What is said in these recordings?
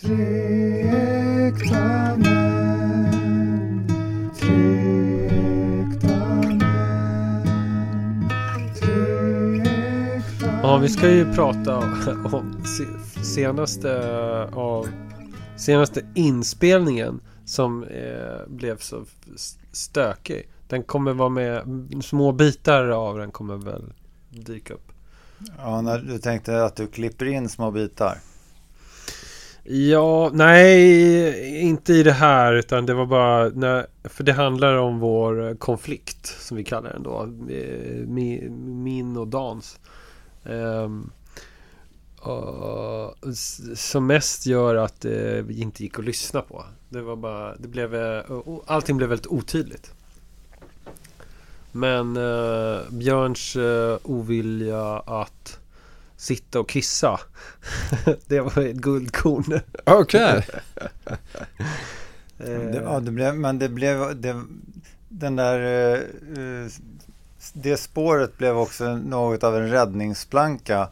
Tre män, män, Ja, vi ska ju prata om se- senaste av senaste inspelningen som eh, blev så stökig. Den kommer vara med, små bitar av den kommer väl dyka upp. Ja, när du tänkte att du klipper in små bitar. Ja, nej, inte i det här utan det var bara när, för det handlar om vår konflikt som vi kallar den då. Min och Dans. Um, och som mest gör att eh, det inte gick att lyssna på. Det var bara, det blev, eh, allting blev väldigt otydligt. Men uh, Björns uh, ovilja att sitta och kissa det var ett guldkorn. Okej. Det, ja, det blev, men det blev, det, den där, eh, eh, det spåret blev också något av en räddningsplanka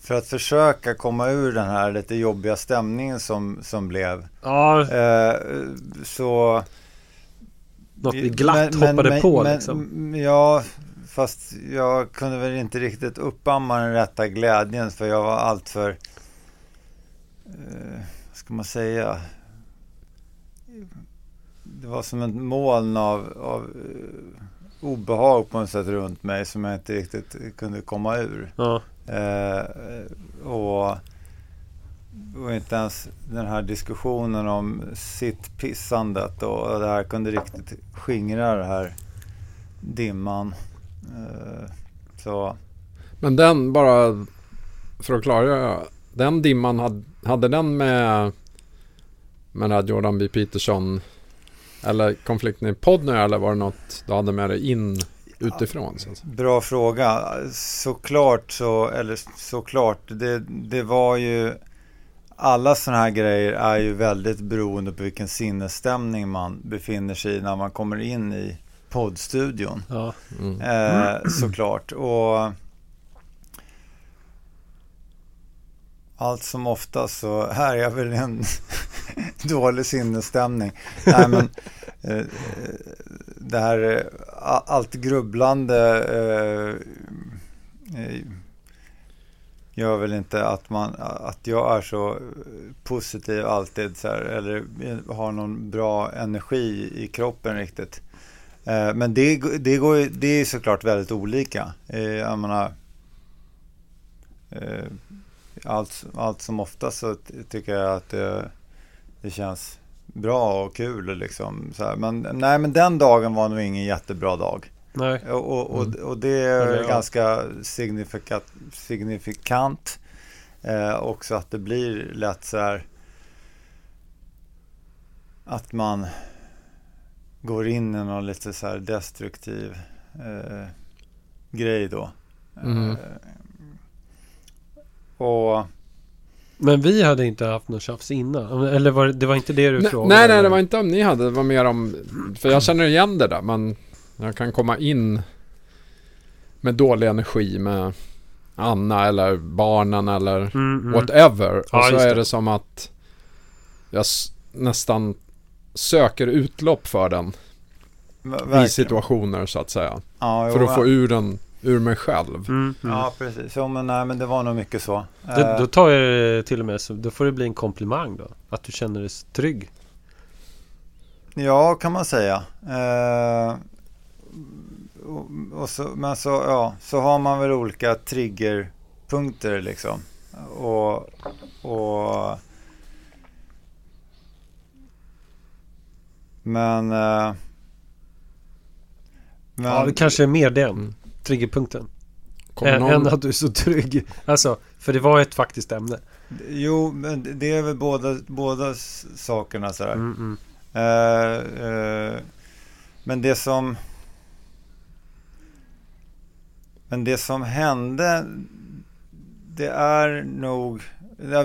för att försöka komma ur den här lite jobbiga stämningen som, som blev. Ja, Eh, så... något vi glatt hoppade på liksom. men, Ja, fast jag kunde väl inte riktigt uppamma den rätta glädjen för jag var alltför, eh, vad ska man säga, det var som ett moln av, av eh, obehag på något sätt runt mig som jag inte riktigt kunde komma ur. Ja, Eh, och, och inte ens den här diskussionen om sittpissandet och det här kunde riktigt skingra det här dimman. Eh, så Men den bara för att klargöra. Den dimman hade, hade den med med här Jordan B. Peterson eller konflikten i podden eller var det något du hade med dig in utifrån? Säga? bra fråga. Såklart så, eller såklart, det, det var ju alla sådana här grejer är ju väldigt beroende på vilken sinnesstämning man befinner sig i när man kommer in i poddstudion. ja. Mm. Eh, såklart. Och allt som ofta så här är jag väl en dålig sinnesstämning. Nej, men, eh, det här eh, allt grubblande eh, eh, gör väl inte att, man, att jag är så positiv alltid så här, eller har någon bra energi i kroppen riktigt. Eh, Men det, det, går, det är såklart väldigt olika. Eh, Jag menar, eh, allt, allt som ofta så tycker jag att det, det känns bra och kul. Liksom. Men, nej, men den dagen var nog ingen jättebra dag. Nej. Och, och, Mm. och det är ja. ganska signifikat, signifikant. Eh, också att det blir lätt så här att man går in i någon lite så här destruktiv eh, grej då. Mm. Eh, och Men vi hade inte haft någon tjafs innan. Eller var det, det var inte det du Nej, frågade? nej, nej, det var inte om ni hade. Det var mer om... För jag känner igen det där. Men jag kan komma in med dålig energi med Anna eller barnen eller Mm, mm. whatever. Och Ja, så är det. det som att jag nästan söker utlopp för den i verkligen. situationer så att säga. Ja, jo, För att få ur den ur mig själv. Mm, mm. Ja, precis. Jo, men, nej, men det var nog mycket så. Då, Eh, då tar jag det till och med så, då får det bli en komplimang då. Att du känner dig trygg. Ja, kan man säga. Eh, och, och så, men så, ja, så har man väl olika triggerpunkter liksom. Och, och men, eh, men Ja, det kanske är mer den. Triggerpunkten. Än, någon... än att du är så trygg. Alltså, för det var ett faktiskt ämne. Jo, men det är väl båda, båda sakerna sådär. Mm, mm. Eh, eh, men det som Men det som hände Det är nog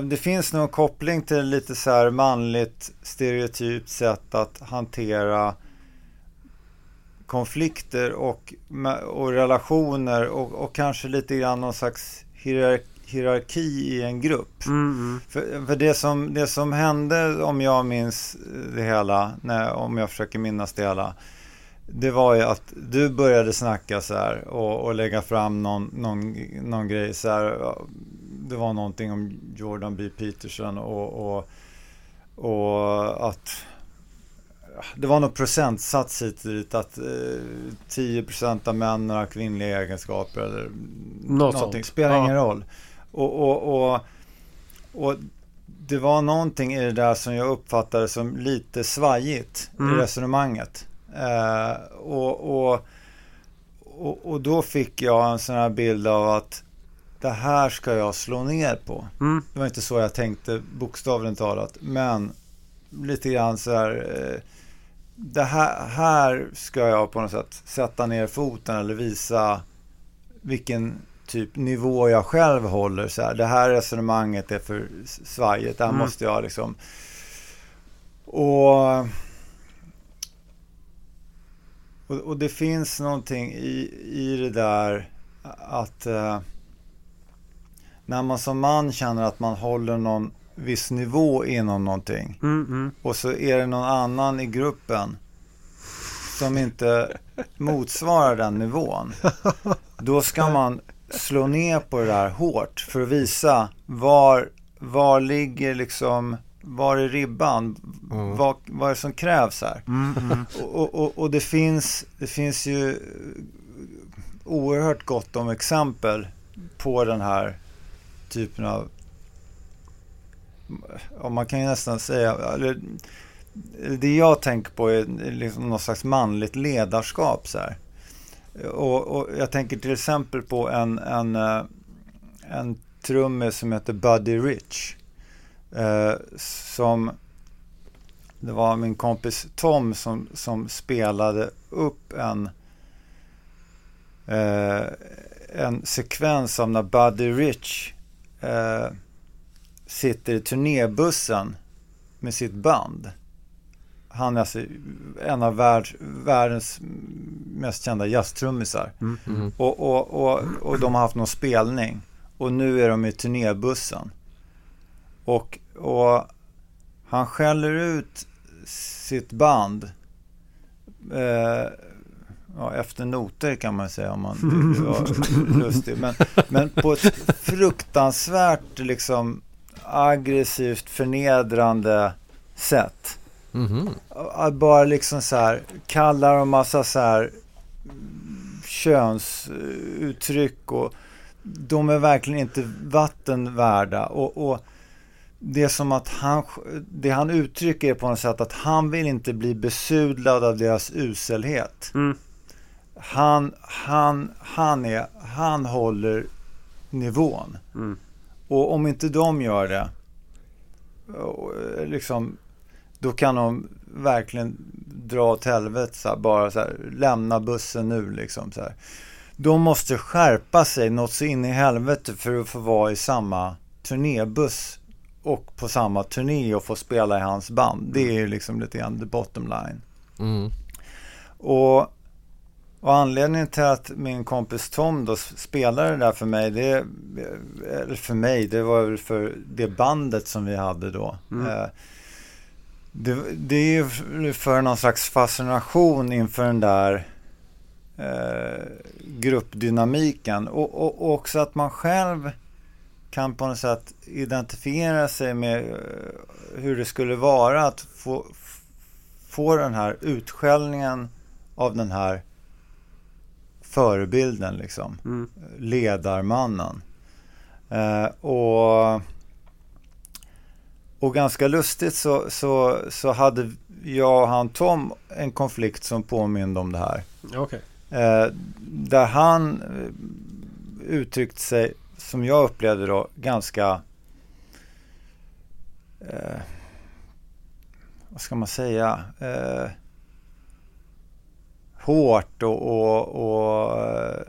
det- finns nog en koppling till lite så här manligt stereotypt sätt att hantera konflikter och, och relationer och, och kanske lite grann någon slags hierar- hierarki i en grupp. Mm, mm. För, för det, som, det som hände, om jag minns det hela, när, om jag försöker minnas det hela, det var ju att du började snacka så här och, och lägga fram någon, någon, någon grej så här. Det var någonting om Jordan B. Peterson och, och, och att det var någon procentsats hit och dit att eh, 10% av männen har kvinnliga egenskaper eller Något någonting. sånt. Spelar Ja. ingen roll. Och, och, och, och det var någonting i det där som jag uppfattade som lite svajigt Mm. i resonemanget. Eh, och, och, och, och då fick jag en sån här bild av att det här ska jag slå ner på. Mm. Det var inte så jag tänkte bokstavligt talat. Men lite grann så här. Eh, det här, här ska jag på något sätt sätta ner foten eller visa vilken typ nivå jag själv håller. Så här. Det här resonemanget är för svajigt. Det här Mm. måste jag liksom... Och, och, och det finns någonting i, i det där att eh, när man som man känner att man håller någon viss nivå inom någonting Mm, mm. och så är det någon annan i gruppen som inte motsvarar den nivån. Då ska man slå ner på det där hårt för att visa var, var ligger liksom, var är ribban? Mm. Vad, vad är det som krävs här? Mm, mm. Och, och, och det, finns, det finns ju oerhört gott om exempel på den här typen av Ja, man kan ju nästan säga, eller, det jag tänker på är liksom någon slags manligt ledarskap. Så här. Och, och jag tänker till exempel på en, en, eh, en trummis som heter Buddy Rich. Eh, som det var min kompis Tom som, som spelade upp en eh, en sekvens av när Buddy Rich eh, sitter i turnébussen med sitt band. Han är alltså en av världs, världens mest kända jazztrummisar. Mm. Mm. Och, och, och, och de har haft någon spelning. Och nu är de i turnébussen. Och, och han skäller ut sitt band. Eh, ja, efter noter kan man säga om man vara lustig. Men, men på ett fruktansvärt liksom aggressivt förnedrande sätt. Mhm. Att bara liksom så här kallar dem massa så här mm, könsuttryck och de är verkligen inte vatten värda. Och, och det är som att han, det han uttrycker är på något sätt att han vill inte bli besudlad av deras uselhet. Mm. Han, han, han, är, han håller nivån. Mm. Och om inte de gör det, liksom, då kan de verkligen dra åt helvete. Så här, bara så här, lämna bussen nu liksom. Så här. De måste skärpa sig något så in i helvete för att få vara i samma turnébuss och på samma turné och få spela i hans band. Det är ju liksom lite grann the bottom line. Mm. Och, och anledningen till att min kompis Tom då spelade det där för mig, det, eller för mig, det var väl för det bandet som vi hade då. Mm. Eh, Det, det är ju för någon slags fascination inför den där eh, gruppdynamiken och, och, och också att man själv kan på något sätt identifiera sig med eh, hur det skulle vara att få, få den här utskällningen av den här förebilden liksom, Mm. ledarmannen. Eh, och, och ganska lustigt så, så, så hade jag och han Tom en konflikt som påminde om det här. Okej. Eh, där han eh, uttryckte sig, som jag upplevde då, ganska... Eh, vad ska man säga? Eh, hårt och... och, och eh,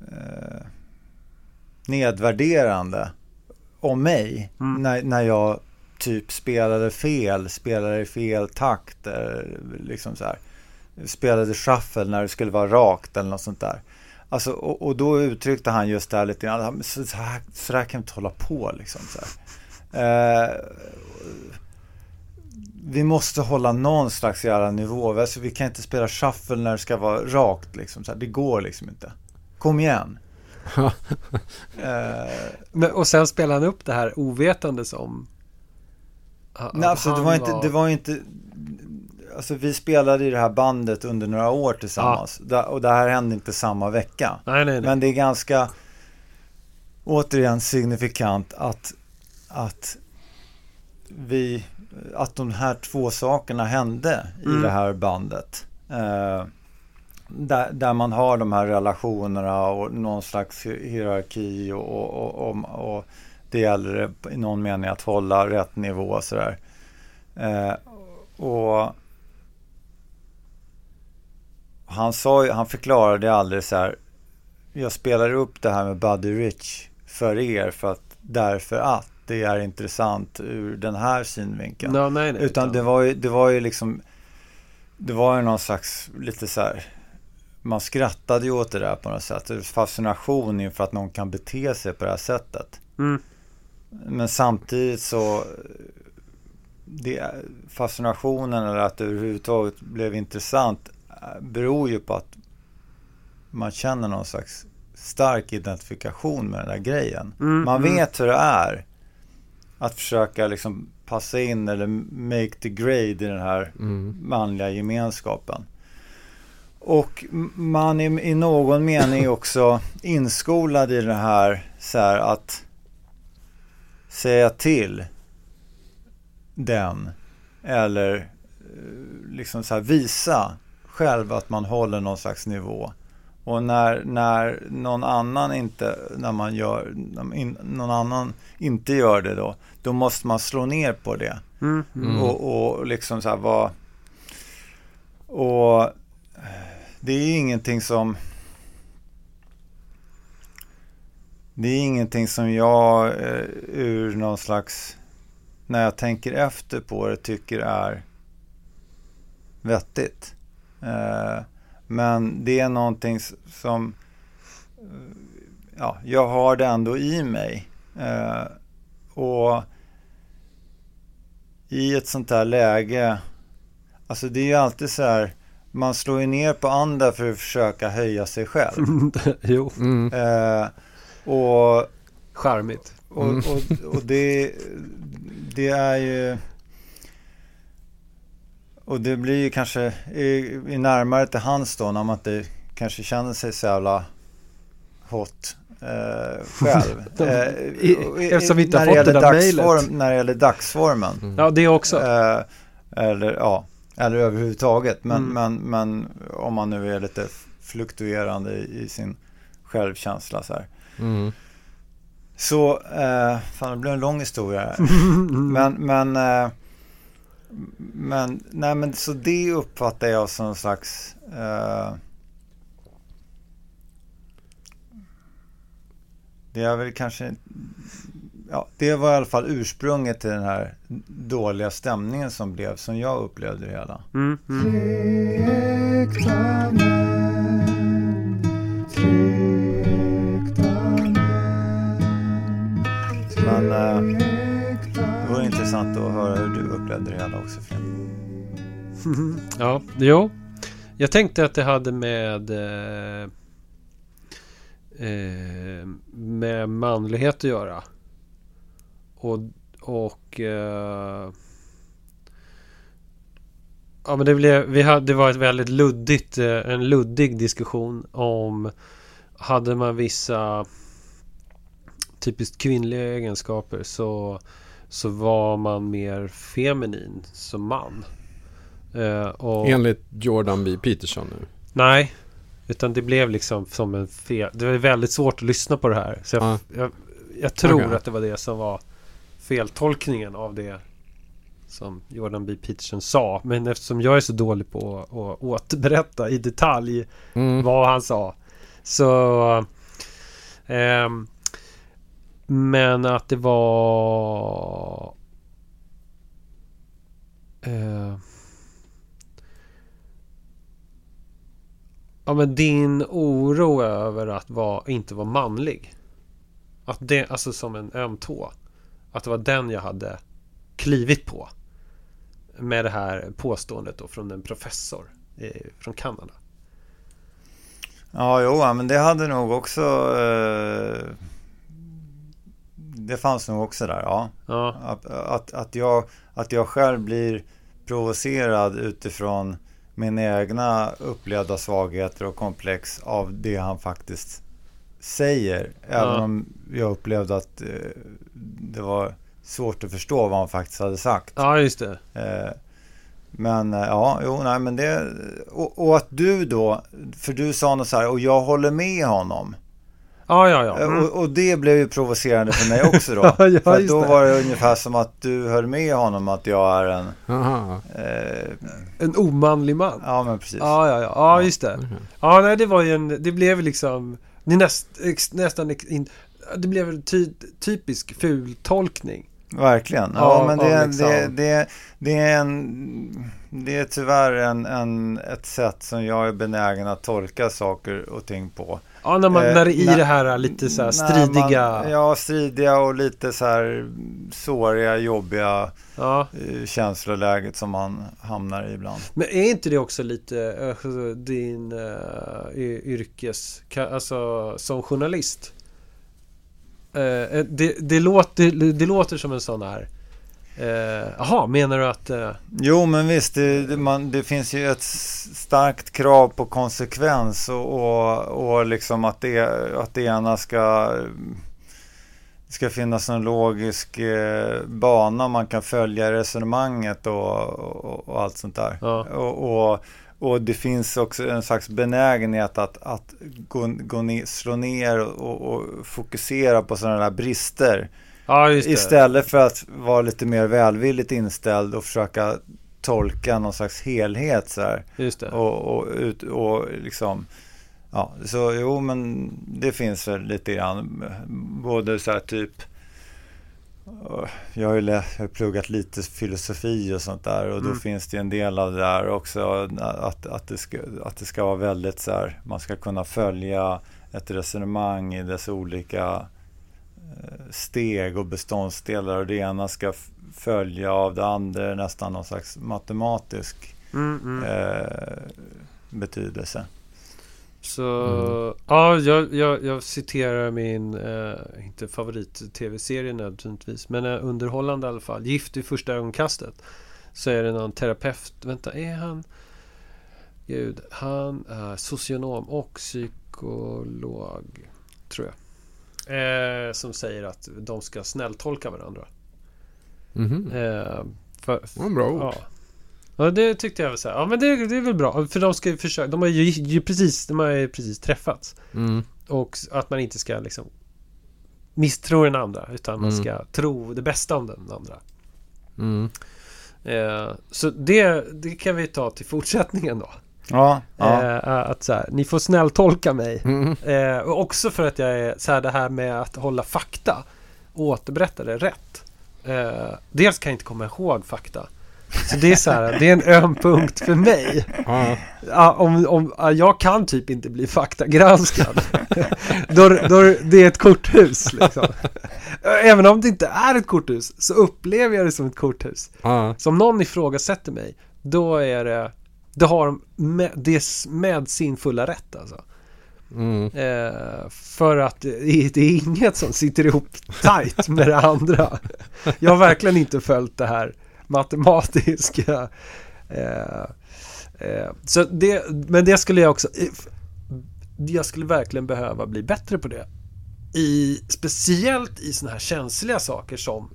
eh, nedvärderande om mig Mm. när, när jag typ spelade fel, spelade i fel takt, eller liksom så här spelade shuffle när det skulle vara rakt eller något sånt där. Alltså, och, och då uttryckte han just det här lite grann. "Ja, men Så, så, här, så där kan vi inte hålla på liksom. Så här. Eh, vi måste hålla någon slags jävla nivå. Alltså, vi kan inte spela shuffle när det ska vara rakt. Liksom. Så här, det går liksom inte. Kom igen. eh, Men, och sen spelar han upp det här ovetandes om... nej, alltså, det han var inte... Det var inte alltså, vi spelade i det här bandet under några år tillsammans. Da- Och det här hände inte samma vecka. Nej, nej, nej. Men det är ganska återigen signifikant att, att vi att de här två sakerna hände i Mm. det här bandet. Eh, där, där man har de här relationerna och någon slags hi- hierarki och, och, och, och, och det gäller i någon mening att hålla rätt nivå och sådär. Eh, och han, sa, han förklarade alldeles så här. Jag spelar upp det här med Buddy Rich för er för att därför att det är intressant ur den här synvinkeln. Ja, nej, nej. Utan det var ju, det var ju liksom Det var ju någon slags lite så här Man skrattade ju åt det där på något sätt. Fascination inför att någon kan bete sig på det här sättet. Mm. Men samtidigt så det, Fascinationen eller att det överhuvudtaget blev intressant beror ju på att man känner någon slags stark identifikation med den där grejen. Mm, Man mm. vet hur det är att försöka liksom passa in eller make the grade i den här Mm. manliga gemenskapen. Och man är i någon mening också inskolad i det här, så här att säga till den eller eh, liksom så här visa själv att man håller någon slags nivå. Och när, när någon annan inte, när man gör, när in, någon annan inte gör det då, då måste man slå ner på det. Mm. Mm. Mm. Och, och liksom så här vara... Och det är ingenting som... Det är ingenting som jag eh, ur någon slags... När jag tänker efter på det tycker är vettigt. Eh, men det är någonting som... eh, Ja, jag har det ändå i mig. Eh, och i ett sånt här läge, alltså det är ju alltid så här, man slår ju ner på andra för att försöka höja sig själv. jo, Mm. Eh, och charmigt. och, Mm. och, och det, det är ju... Och det blir ju kanske i, i närmare till hands då när man inte kanske känner sig så jävla hot eh, själv. Eh, eftersom vi inte har när fått det där dagsform- mejlet. När det gäller dagsformen. Mm. Ja, det också. Eh, eller ja, eller överhuvudtaget. Men, Mm. men, men om man nu är lite fluktuerande i, i sin självkänsla så här. Mm. Så, eh, fan det blev en lång historia här. Men, men, eh, men, nej men så det uppfattar jag som en slags eh, Det är väl kanske Ja, det var i alla fall ursprunget till den här dåliga stämningen som blev, som jag upplevde det hela. Mm. Mm. Men, eh, Det vore intressant att höra hur du upplevde det hela också, Ja, jo. Jag tänkte att det hade med eh, eh, med manlighet att göra. Och, och eh, Ja men det blev, vi hade, det var ett väldigt luddigt, eh, en luddig diskussion om Hade man vissa typiskt kvinnliga egenskaper så så var man mer feminin som man. Eh, och, Enligt Jordan B. Peterson nu. Nej. Utan det blev liksom som en fel. Det var väldigt svårt att lyssna på det här. Så jag, Ja. jag, jag tror Okej. att det var det som var feltolkningen av det som Jordan B. Peterson sa. Men eftersom jag är så dålig på att återberätta i detalj Mm. vad han sa. Så... ehm, men att det var... Eh, Ja men din oro över att var, inte vara manlig. Att det, alltså som en öm tå. Att det var den jag hade klivit på. Med det här påståendet då från en professor i, från Kanada. Ja, jo, men det hade nog också... Eh, det fanns nog också där, ja. Ja, Att, att, att, jag, att jag själv blir provocerad utifrån mina egna upplevda svagheter och komplex av det han faktiskt säger. Även Ja. om jag upplevde att eh, det var svårt att förstå vad han faktiskt hade sagt. ja just det. Eh, men eh, ja, jo, nej, men det... Och, och att du då, för du sa något så här, och jag håller med honom. Ja, ja, ja. Eh, Mm. Och, och det blev ju provocerande för mig också då. Ja, för då det. var det ungefär som att du höll med honom att jag är en... Eh, En omanlig man. ja, men precis. Ja, ja, ja. Ja, just det. Ja, nej, det var ju en... Det blev liksom... Det näst, ex, nästan... ex- In, det blev en ty, typisk fultolkning. Verkligen. Ja, Ja, men det, ja, liksom. det, det, det är en... Det är tyvärr en, en, ett sätt som jag är benägen att tolka saker och ting på. Ja, när, man, Eh, när det är i när- det här lite så här stridiga... Man, ja, stridiga och lite så här såriga, jobbiga ja. eh, känsloläget som man hamnar i ibland. Men är inte det också lite eh, din uh, yrkes... Alltså som journalist? Eh, det, det, låter, det, det låter som en sån här... eh, Jaha, menar du att... eh, Jo, men visst, det, man, det finns ju ett starkt krav på konsekvens och, och, och liksom att det, att det ena ska, ska finnas en logisk eh, bana man kan följa resonemanget och, och, och allt sånt där. Ja. Och, och, och det finns också en slags benägenhet att, att gå, gå ner, slå ner och, och fokusera på sådana där brister. Ja. Istället för att vara lite mer välvilligt inställd och försöka tolka någon slags helhet så här. Och, och, ut, och liksom, ja, så jo men det finns väl lite grann. Både så här typ, jag har ju jag har pluggat lite filosofi och sånt där och då Mm. finns det en del av det där också. Att, att, det, ska, att det ska vara väldigt så här, man ska kunna följa ett resonemang i dess olika steg och beståndsdelar och det ena ska följa av det andra nästan någon slags matematisk Mm, mm. eh, betydelse. Så, Mm. ja, jag, jag, jag citerar min, eh, inte favorit-tv-serie nödvändigtvis, men eh, underhållande i alla fall. Gift i första ögonkastet. Så är det någon terapeut, vänta, är han? Gud, han är socionom och psykolog, tror jag. Eh, som säger att de ska snälltolka varandra. Mhm. Eh, för, en bra ord. Ja. Ja, det tyckte jag var så här. Ja, men det, det är väl bra. För de ska försöka. De har ju, ju precis, de har ju precis träffats. Mm. Och att man inte ska liksom misstro den andra. Utan man Mm. ska tro det bästa om den andra. Mm. Eh, så det, det kan vi ta till fortsättningen då. Ja, ja. Eh, att så här, ni får snälltolka mig. Mm. Eh, och också för att jag är så här det här med att hålla fakta och återberätta det rätt. Eh, dels kan jag inte komma ihåg fakta. Så det är så här, det är en öm punkt för mig. Ja. Om, om, ja, jag kan typ inte bli faktagranskad. då, då, det är ett korthus liksom. Även om det inte är ett korthus så upplever jag det som ett korthus. Ja. Så om någon ifrågasätter mig, då är det, då har de med, det med sin fulla rätt alltså. Mm. Eh, för att det, det är inget som sitter ihop tight med det andra. Jag har verkligen inte följt det här matematiska. Eh, eh, så det, men det skulle jag också, jag skulle verkligen behöva bli bättre på det. I, speciellt i sådana här känsliga saker som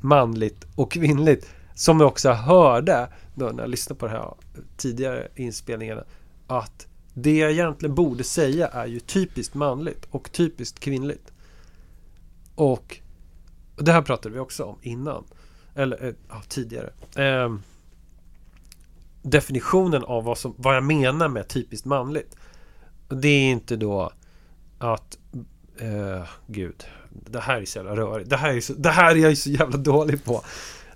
manligt och kvinnligt. Som jag också hörde då när jag lyssnade på det här tidigare inspelningarna. Att det jag egentligen borde säga är ju typiskt manligt och typiskt kvinnligt. Och och det här pratade vi också om innan. Eller eh, ja, tidigare. Ehm, definitionen av vad, som, vad jag menar med typiskt manligt. Det är inte då att eh, Gud, det här är så jävla rörigt. Det här är, så, det här är jag så jävla dålig på.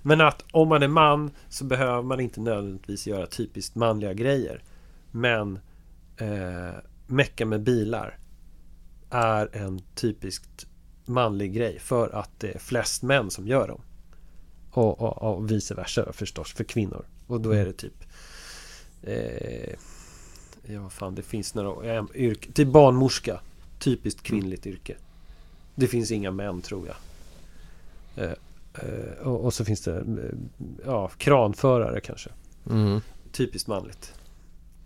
Men att om man är man så behöver man inte nödvändigtvis göra typiskt manliga grejer. Men eh, mecka med bilar är en typiskt manlig grej för att det är flest män som gör dem. Och, och, och vice versa förstås för kvinnor. Och då är det typ eh, Ja vad fan det finns några eh, yrke, Typ barnmorska Typiskt kvinnligt yrke Det finns inga män tror jag eh, och, och så finns det eh, Ja kranförare kanske Mm. Typiskt manligt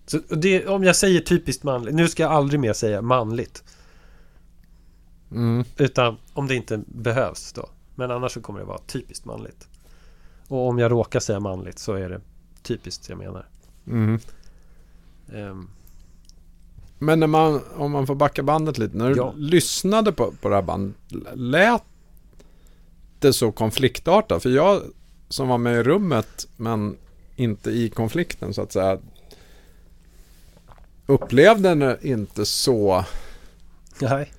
så det, Om jag säger typiskt manligt Nu ska jag aldrig mer säga manligt Mm. Utan om det inte behövs då Men annars så kommer det vara typiskt manligt Och om jag råkar säga manligt så är det typiskt jag menar Mm. Ehm, Men när man, om man får backa bandet lite. När du Ja. lyssnade på, på det här bandet, lät det så konfliktartat? För jag som var med i rummet men inte i konflikten så att säga upplevde det inte så, Nej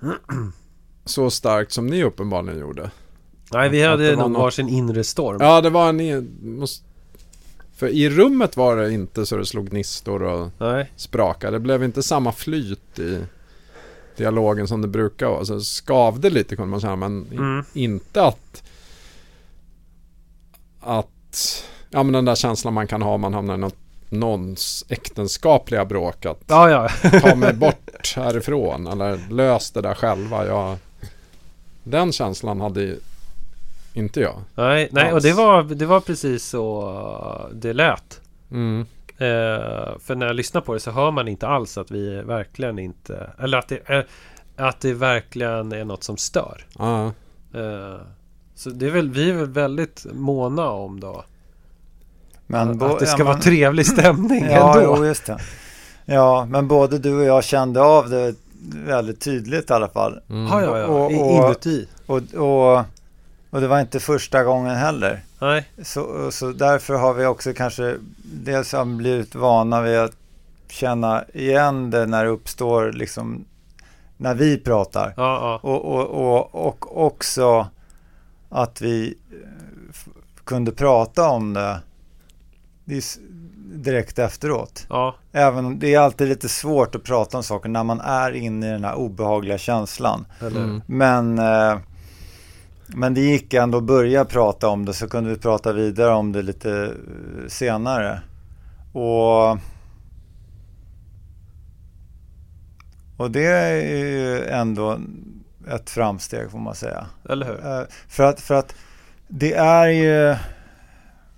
så starkt som ni uppenbarligen gjorde. Nej vi hade nog något- varsin inre storm Ja, det var en... För i rummet var det inte så det slog gnistor och Nej sprakade. Det blev inte samma flyt i dialogen som det brukar vara. Så skavde lite kunde man säga, men Mm. inte att... Att... Ja, men den där känslan man kan ha om man hamnar i något någons äktenskapliga bråk. Att Ja ja ta mig bort härifrån eller lös det där själva. Jag, den känslan hade inte jag. Nej, nej och det var, det var precis så det lät Mm. Eh, För när jag lyssnar på det så hör man inte alls att vi verkligen inte Eller att det, är, att det verkligen är något som stör Ja. Eh, Så det är väl, vi är väl väldigt måna om då Men bo- Att det ska ja, vara men- trevlig stämning Ja, ändå jo, just det. Ja, men både du och jag kände av det väldigt tydligt i alla fall. Mm. Ja, ja, ja. Och- och- Inuti. Och, och, och det var inte första gången heller. Nej. Så, så därför har vi också kanske dels har blivit vana vid att känna igen det när det uppstår liksom när vi pratar. Ja, ja. Och, och, och, och också att vi eh, kunde prata om det direkt efteråt. Ja. Även om det är alltid lite svårt att prata om saker när man är inne i den här obehagliga känslan. Mm. Men, eh, men det gick ändå att börja prata om det så kunde vi prata vidare om det lite eh, senare. Och, och det är ju ändå ett framsteg får man säga. Eller hur? Eh, För att, för att det är ju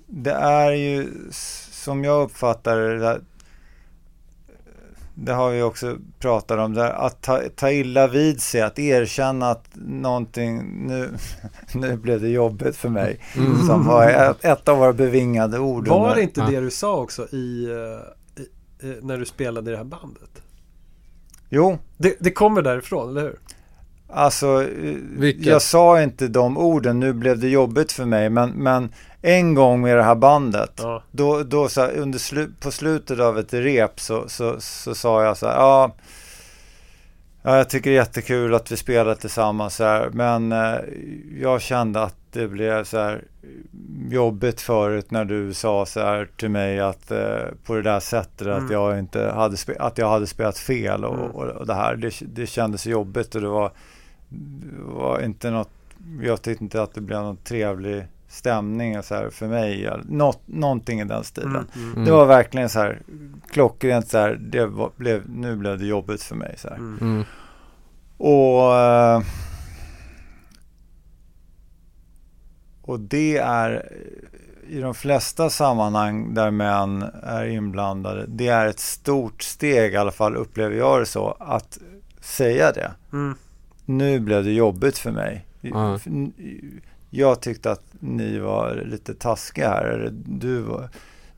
Det är ju som jag uppfattar det Det har vi också pratat om där, att ta, ta illa vid sig, att erkänna att någonting, nu, nu blev det jobbigt för mig, Mm. som var ett, ett av våra bevingade ord. Var under- det inte Ja. det du sa också i, eh, i, i när du spelade i det här bandet? Jo, Det, det kommer därifrån, eller hur? Alltså, eh, Vilket? jag sa inte de orden, nu blev det jobbigt för mig, men, men en gång med det här bandet, Ja. då, då så här, under slu, på slutet av ett rep så, så, så sa jag så här, ja, ja, jag tycker det är jättekul att vi spelar tillsammans så här, men eh, jag kände att det blev så här jobbigt förut när du sa så här till mig att eh, på det där sättet Mm. att jag inte hade, att jag hade spelat fel och, Mm. och, och det här, det, det kändes jobbigt och det var, det var inte något, jag tyckte inte att det blev någon trevlig stämning så här för mig, eller något, någonting i den stilen. Mm, mm, Mm. Det var verkligen så här klockrent så här, det var, blev, nu blev det jobbigt för mig så här. mm. Mm. Och, eh, och det är i de flesta sammanhang där män är inblandade, det är ett stort steg i alla fall upplever jag det så, att säga det. Mm. Nu blev det jobbigt för mig. Ja. Jag tyckte att ni var lite taskiga här. Du,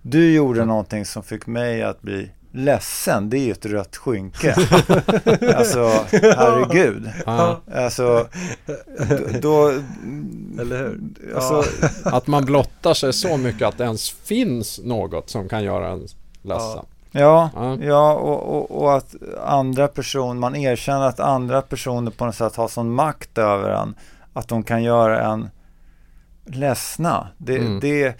du gjorde någonting som fick mig att bli ledsen. Det är ju ett rött skynke. alltså, herregud. Ja. Alltså, då... Eller hur? Alltså, Att man blottar sig så mycket att det ens finns något som kan göra en ledsen. ja, Ja. ja och, och, och att andra personer, man erkänner att andra personer på något sätt har sån makt över en. Att de kan göra en ledsna. Det, Mm. det,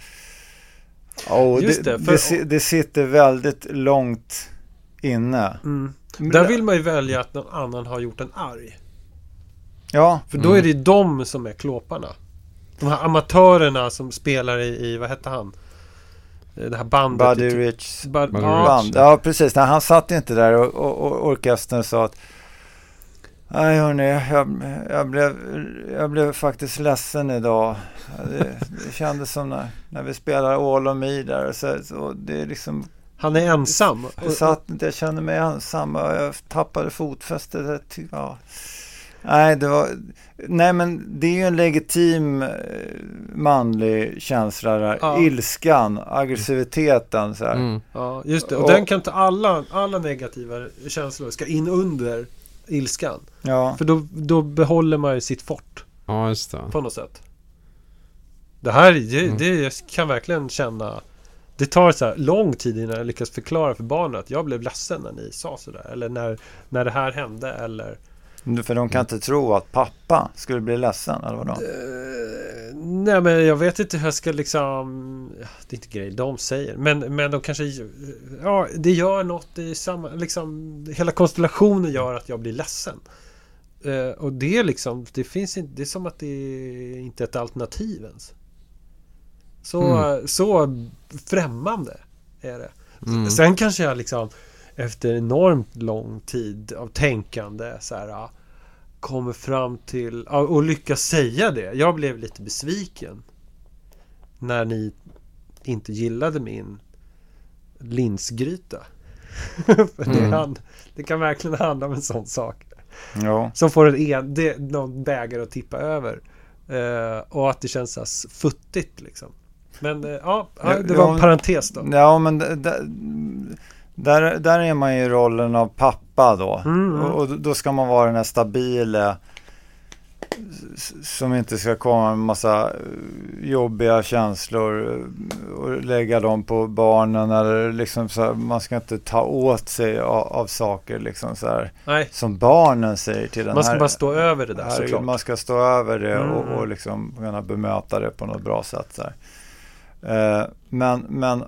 oh, det, det, för- det sitter väldigt långt inne. Mm. Där vill man ju välja att någon annan har gjort en arg. Ja, För då är det ju de som är klåparna. De här amatörerna som spelar i, i vad hette han? Eh, Det här bandet. Buddy Rich Bud, Buddy ja, band. Ja, precis. Nej, han satt inte där och, och, och orkestern sa att Nej hörni, jag, jag, blev, jag blev faktiskt ledsen idag. Det, det kändes som när, när vi spelar All of Me där. Så, så det är liksom, Han är ensam. jag satt jag kände mig ensam och jag tappade fotfästet. Ja. Nej, det var, nej, men det är ju en legitim eh, manlig känsla där. Ja. Ilskan, aggressiviteten så. Mm. Ja, just det. Och Och- den kan inte alla, alla negativa känslor ska in under ilskan. Ja. För då, då behåller man ju sitt fort Ja, just det. på något sätt. Det här, det, Mm. det jag kan verkligen känna Det tar så här lång tid innan jag lyckas förklara för barnen att jag blev ledsen när ni sa sådär. Eller när, när det här hände eller För de kan inte tro att pappa skulle bli ledsen, eller vadå? Eh, Nej men jag vet inte hur jag ska liksom Det är inte grejer de säger men, men de kanske Ja det gör något i samma liksom Hela konstellationen gör att jag blir ledsen eh, Och det är liksom Det finns inte Det är som att det är inte är ett alternativ ens Så, Mm. så främmande är det Mm. Sen kanske jag liksom efter enormt lång tid av tänkande så här kommer fram till och lyckas säga det. Jag blev lite besviken när ni inte gillade min linsgryta. För det, Mm. hand, det kan verkligen handla om en sån sak. Ja. Som får en, en, det, någon bägare att tippa över. Eh, och att det känns så här futtigt liksom. Men eh, ja, det var en parentes då. Ja, men d- d- där, där är man ju i rollen av pappa då. Mm, mm. Och, och då ska man vara den här stabile som inte ska komma med massa eh, jobbiga känslor eh, och lägga dem på barnen eller liksom så här, man ska inte ta åt sig av, av saker liksom så här som barnen säger till den man ska här bara stå över det där Herregud, såklart. man ska stå över det Mm, och, mm. och liksom kunna bemöta det på något bra sätt. Så här. Eh, men men eh,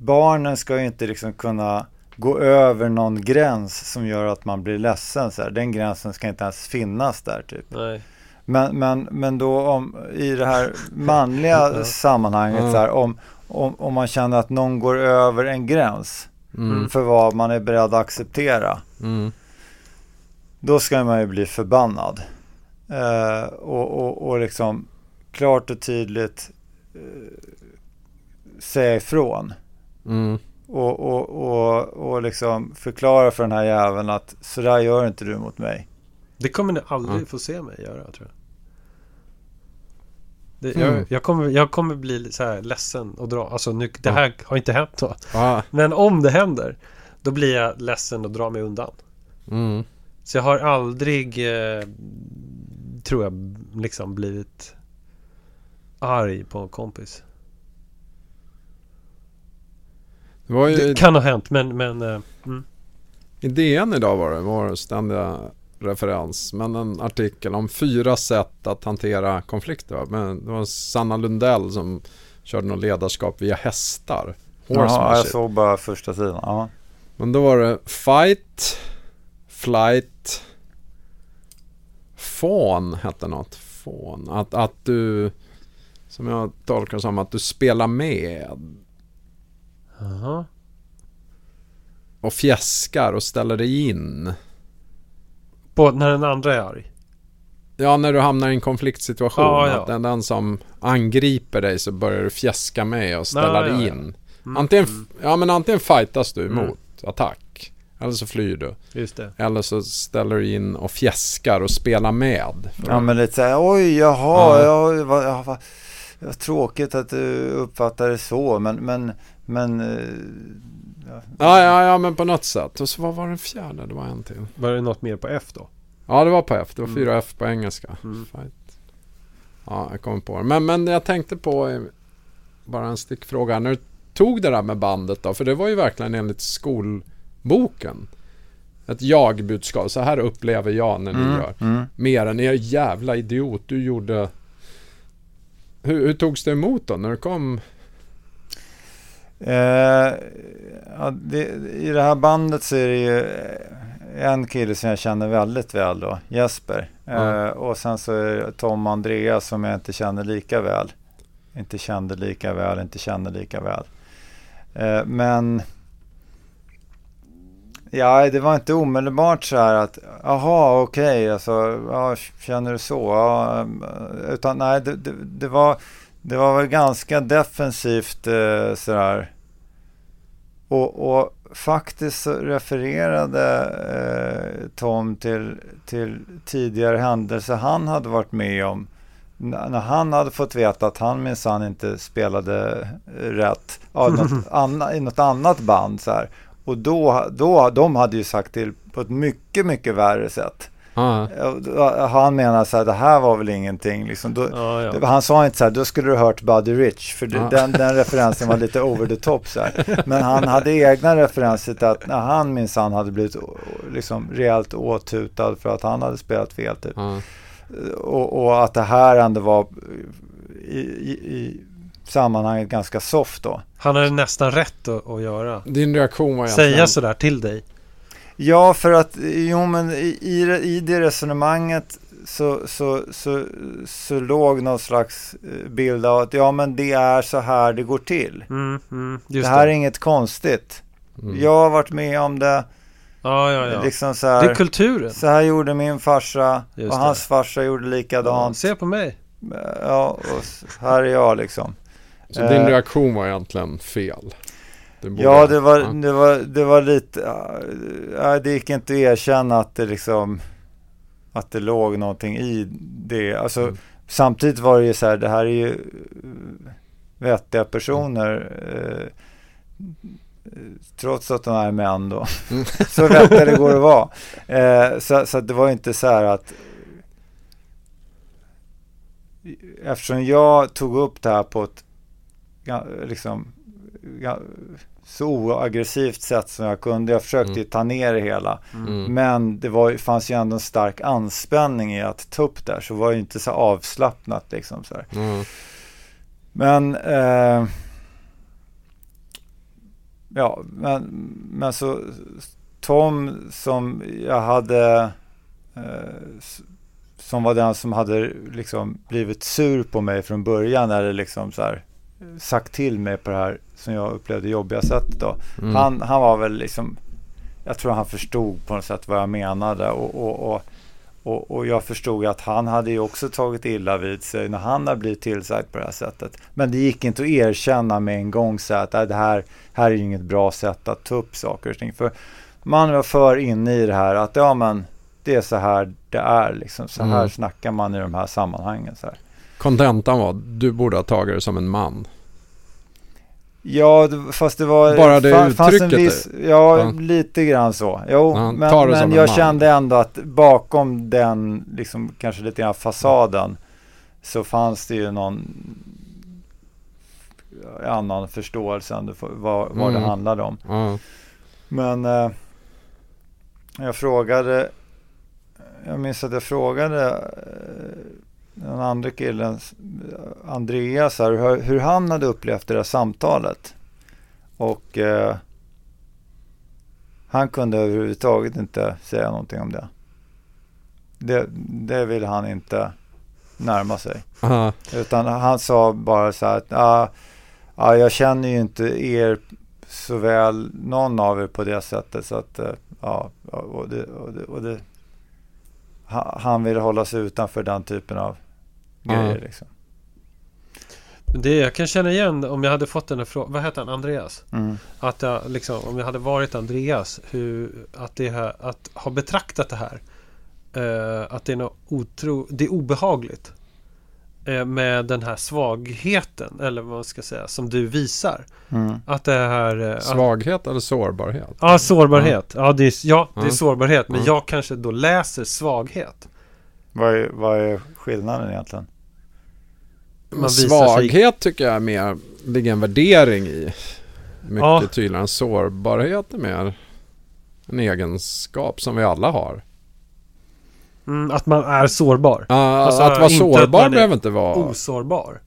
barnen ska ju inte liksom kunna gå över någon gräns som gör att man blir ledsen. Så här. Den gränsen ska inte ens finnas där. Typ. Nej. Men, men, men då om, i det här manliga sammanhanget, Ja. så här, om, om, om man känner att någon går över en gräns Mm. för vad man är beredd att acceptera. Mm. Då ska man ju bli förbannad. Eh, och, och, och liksom klart och tydligt eh, säga ifrån. Mm. Och, och, och, och liksom förklara för den här jäveln att sådär gör inte du mot mig. Det kommer ni aldrig Ja. få se mig göra tror jag. Det, Mm. jag, jag, kommer, jag kommer bli så här ledsen och dra. Alltså nu, det här har inte hänt då. Ja. Men om det händer, då blir jag ledsen och drar mig undan. Mm. Så jag har aldrig, eh, tror jag, liksom blivit arg på en kompis. Det var ju Det kan ha hänt, men, men eh, mm. i DN idag var det, var det ständiga referens, men en artikel om fyra sätt att hantera konflikter. va? Men det var Sanna Lundell som körde något ledarskap via hästar. Jaha, jag såg bara första sidan. Ja. Men då var det fight, flight, fawn hette något. Fawn. Att, att du, som jag tolkar som att du spelar med Jaha. och fjäskar och ställer dig in. På, när den andra är arg. Ja, när du hamnar i en konfliktsituation. Ja, ja. Att den, den som angriper dig så börjar du fjäska med och ställa Ja, dig ja, ja. in. Mm. Antingen, ja, men antingen fightas du Mm. emot attack. Eller så flyr du. Just det. Eller så ställer du in och fjäskar och spelar med. ja, men lite så här, oj, jaha, Ja. ja. vad, ja, tråkigt att du uppfattar det så, men, men, men eh, ja. Ja, ja, ja, men på något sätt. Och så vad var den fjärde? Det var en till. Var det något mer på F då? Ja, det var på F. Det var Mm. fyra F på engelska. Mm. Fight. Ja, jag kommer på det. Men, men jag tänkte på eh, bara en stickfråga. När du tog det där med bandet då? För det var ju verkligen enligt skolboken. Ett jag-budskap. Så här upplever jag när ni Mm, gör. mm. Mer än er jävla idiot. Du gjorde... Hur, hur togs det emot då när du kom? Eh, ja, det, I det här bandet så är det ju en kille som jag känner väldigt väl då, Jesper. Ja. Eh, och sen så är det Tom och Andreas som jag inte känner lika väl. Inte kände lika väl, inte känner lika väl. Eh, men ja, det var inte omedelbart så här att jaha, okej, alltså, ja, känner du så? Ja, utan nej, det, det, det var det var väl ganska defensivt eh, sådär. Och, och faktiskt så refererade eh, Tom till, till tidigare händelser han hade varit med om. N- när han hade fått veta att han minsann inte spelade eh, rätt ja, något anna, i något annat band. Så här. Och då, då, de hade ju sagt till på ett mycket, mycket värre sätt. Ja, Han menar så här, det här var väl ingenting. Liksom. Då, Ja, ja. Han sa inte så här, då skulle du hört Buddy Rich, för Ja. den, den referensen var lite over the top. Så här. Men han hade egna referenser till att när han minsann hade blivit liksom, rejält åtutad för att han hade spelat fel. Typ. Och, och att det här ändå var i, i sammanhanget ganska soft då. Han hade nästan rätt att, att göra. Din reaktion var egentligen... Säga sådär till dig. Ja, för att jo, men i, i, det- i det resonemanget så, så, så, så låg någon slags eh, bild av att ja, men det är så här det går till. Mm, mm, Det här det. är inget konstigt. Mm. Jag har varit med om det. Ja, ja, ja. Liksom så Det är här, kulturen. så här gjorde min farsa Just och det. hans farsa gjorde Ja, likadant. se på mig. Ja, och här är jag liksom. Så din Eh. reaktion var egentligen fel? Ja, det var, ja. det var, det var lite, ja, det gick inte att erkänna att det liksom, att det låg någonting i det. Alltså, Mm. samtidigt var det ju så här, det här är ju vettiga personer, eh, trots att de är män då. Mm. så vettiga det går att vara. Eh, så, så att det var inte så här att eftersom jag tog upp det här på ett liksom, så oaggressivt sätt som jag kunde. Jag försökte Mm. ta ner det hela. Mm. Men det var, fanns ju ändå en stark anspänning i att ta upp det här. Så var ju inte så avslappnat liksom. Så. Ja. Men eh, ja, men, men så Tom som jag hade eh, som var den som hade liksom blivit sur på mig från början eller liksom så här sagt till mig på det här som jag upplevde jobbiga sättet då. Mm. Han, han var väl liksom, jag tror han förstod på något sätt vad jag menade och, och, och, och, och jag förstod att han hade ju också tagit illa vid sig när han hade blivit tillsagd på det här sättet. Men det gick inte att erkänna med en gång så att "Nej, det här, här är inget bra sätt att ta upp saker och ting. För man var för inne i det här att ja men det är så här det är liksom. Så här Mm. snackar man i de här sammanhangen. Så här. Kontentan var, du borde ha tagit det som en man. Ja, det- fast det var... Bara det fanns en uttrycket viss, ja, Ja. lite grann så. Jo, Ja, men, det men en jag kände ändå att bakom den, liksom kanske lite grann fasaden, så fanns det ju någon annan förståelse än det, vad, vad det Mm. handlade om. Ja. Men eh, jag frågade, jag minns att jag frågade eh, den andra killen, Andreas, här, hur, hur han hade upplevt det där samtalet. Och eh, han kunde överhuvudtaget inte säga någonting om det. Det, det ville han inte närma sig. Ja. Utan han sa bara så här att ja, ja, jag känner ju inte er så väl, någon av er på det sättet. Så att, eh, ja, och det, och det, och det, ha- han ville hålla sig utanför den typen av Ja. grejer. Liksom. Det jag kan känna igen om jag hade fått den här frågan. Vad heter han? Andreas? Mm. Att jag liksom, om jag hade varit Andreas. Hur, att, det här, att ha betraktat det här. eh, att det är något otro, det är obehagligt. eh, med den här svagheten. Eller vad man ska säga. Som du visar. Mm. Att det här... eh, att, Svaghet eller sårbarhet? Ja, sårbarhet. Ja, det är, ja, det är sårbarhet. Men Ja. jag kanske då läser svaghet. Vad, är, vad är skillnaden egentligen? Man visar sig- Svaghet tycker jag är mer, ligger en värdering i. Mycket Ja. tydligare än sårbarhet är mer en egenskap som vi alla har. Mm, att man är sårbar. Ja, Alltså, att vara att sårbar är behöver inte vara... Osårbar.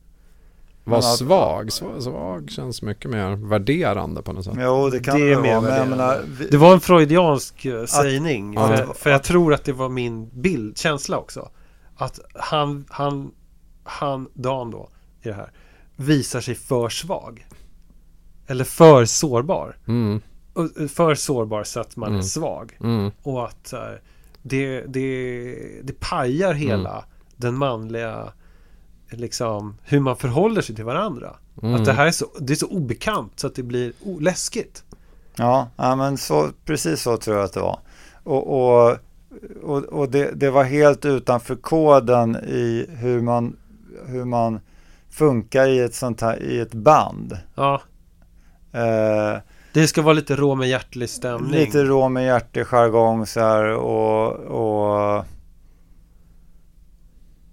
Var Men att- svag. svag. Känns mycket mer värderande på något sätt. Jo, det kan Det det, vara. Men menar, vi, Det var en freudiansk eh, sägning. Ja. För, för jag tror att det var min bild, känsla också. Att han, han, han, Dan då, i det här, visar sig för svag. Eller för sårbar. Mm, eh, För sårbar så att man är Mm. svag. mm, Och att här, det, det, det pajar hela den manliga liksom hur man förhåller sig till varandra. mm. Att det här är så, det är så obekant så att det blir läskigt. Ja, ja men så, precis så tror jag att det var. Och, och, och, och det, det var helt utanför koden i hur man, hur man funkar i ett sånt här, i ett band. Ja, Eh, det ska vara lite rå med hjärtlig stämning. lite rå med hjärtig jargong så här och, och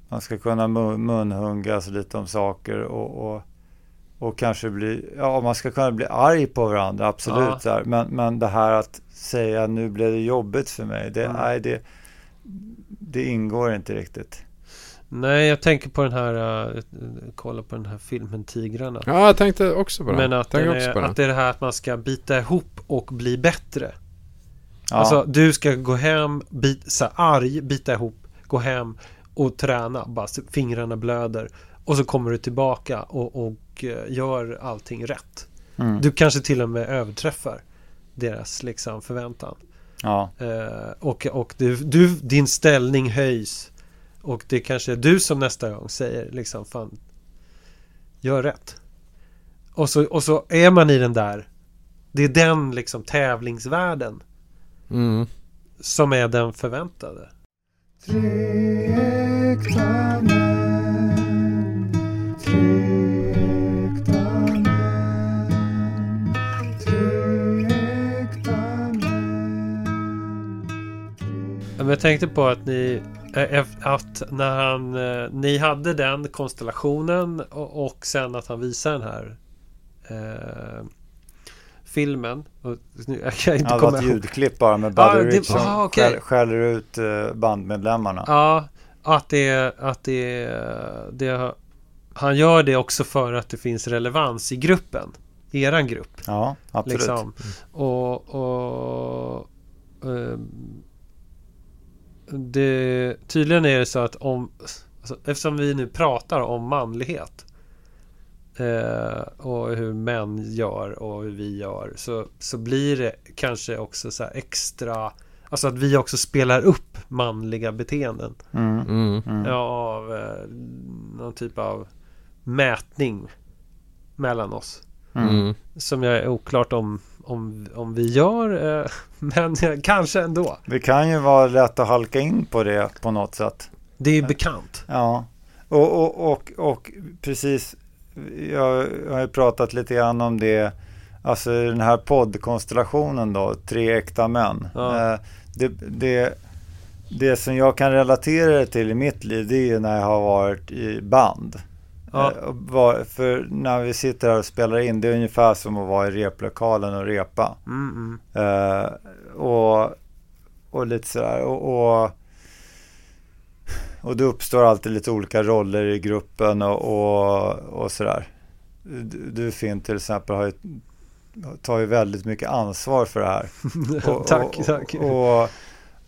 man ska kunna mun- munhuggas lite om saker och, och, och kanske bli, ja man ska kunna bli arg på varandra, absolut. Ja. Så här. Men, men det här att säga nu blev det jobbigt för mig, det, Mm. nej, det, det ingår inte riktigt. Nej, jag tänker på den här, uh, kolla på den här filmen Tigrarna. Ja, jag tänkte också på det. Men att, den också på är, det. att det är det här att man ska bita ihop och bli bättre. Ja, Alltså du ska gå hem, bit, så här, arg, bita ihop, gå hem och träna. Bara så fingrarna blöder. Och så kommer du tillbaka och, och eh, gör allting rätt. mm, Du kanske till och med överträffar deras liksom förväntan. ja, Eh, och och du, du, din ställning höjs. Och det kanske är du som nästa gång säger liksom fan Gör rätt. Och så, och så är man i den där Det är den liksom tävlingsvärlden Mm. Som är den förväntade. Tre äkta män. Tre äkta män. Tre äkta män. Men jag tänkte på att ni att när han eh, Ni hade den konstellationen och, och sen att han visar den här eh, Filmen och nu, Jag kan inte ja det var komma ett ihåg ljudklipp bara med Buddy det- Rich som ah, skäll- skäller ut eh, bandmedlemmarna. Ja, att det, att det, det Han gör det också för att det finns relevans i gruppen I eran grupp Ja, absolut. liksom. Och, och ehm, det, Tydligen är det så att om alltså, Eftersom vi nu pratar om manlighet eh, Och hur män gör och hur vi gör så, så blir det kanske också så här extra Alltså att vi också spelar upp manliga beteenden Mm, Mm. mm. Ja, av eh, någon typ av mätning mellan oss. Mm. Mm. Som jag är oklart om, om, om vi gör, eh, men kanske ändå. Det kan ju vara lätt att halka in på det på något sätt. Det är ju bekant. Ja, och, och, och, och precis, jag har ju pratat lite grann om det, alltså den här poddkonstellationen då, tre äkta män. Ja. Eh, Det, det, det som jag kan relatera det till i mitt liv, det är ju när jag har varit i band. Ja. Eh, för när vi sitter här och spelar in, det är ungefär som att vara i replokalen och repa. Mm, mm. Eh, och, och lite sådär. Och, och, och det uppstår alltid lite olika roller i gruppen och, och, och sådär. Du, du Finn till exempel har ju, tar ju väldigt mycket ansvar för det här. Och, tack, tack. Och,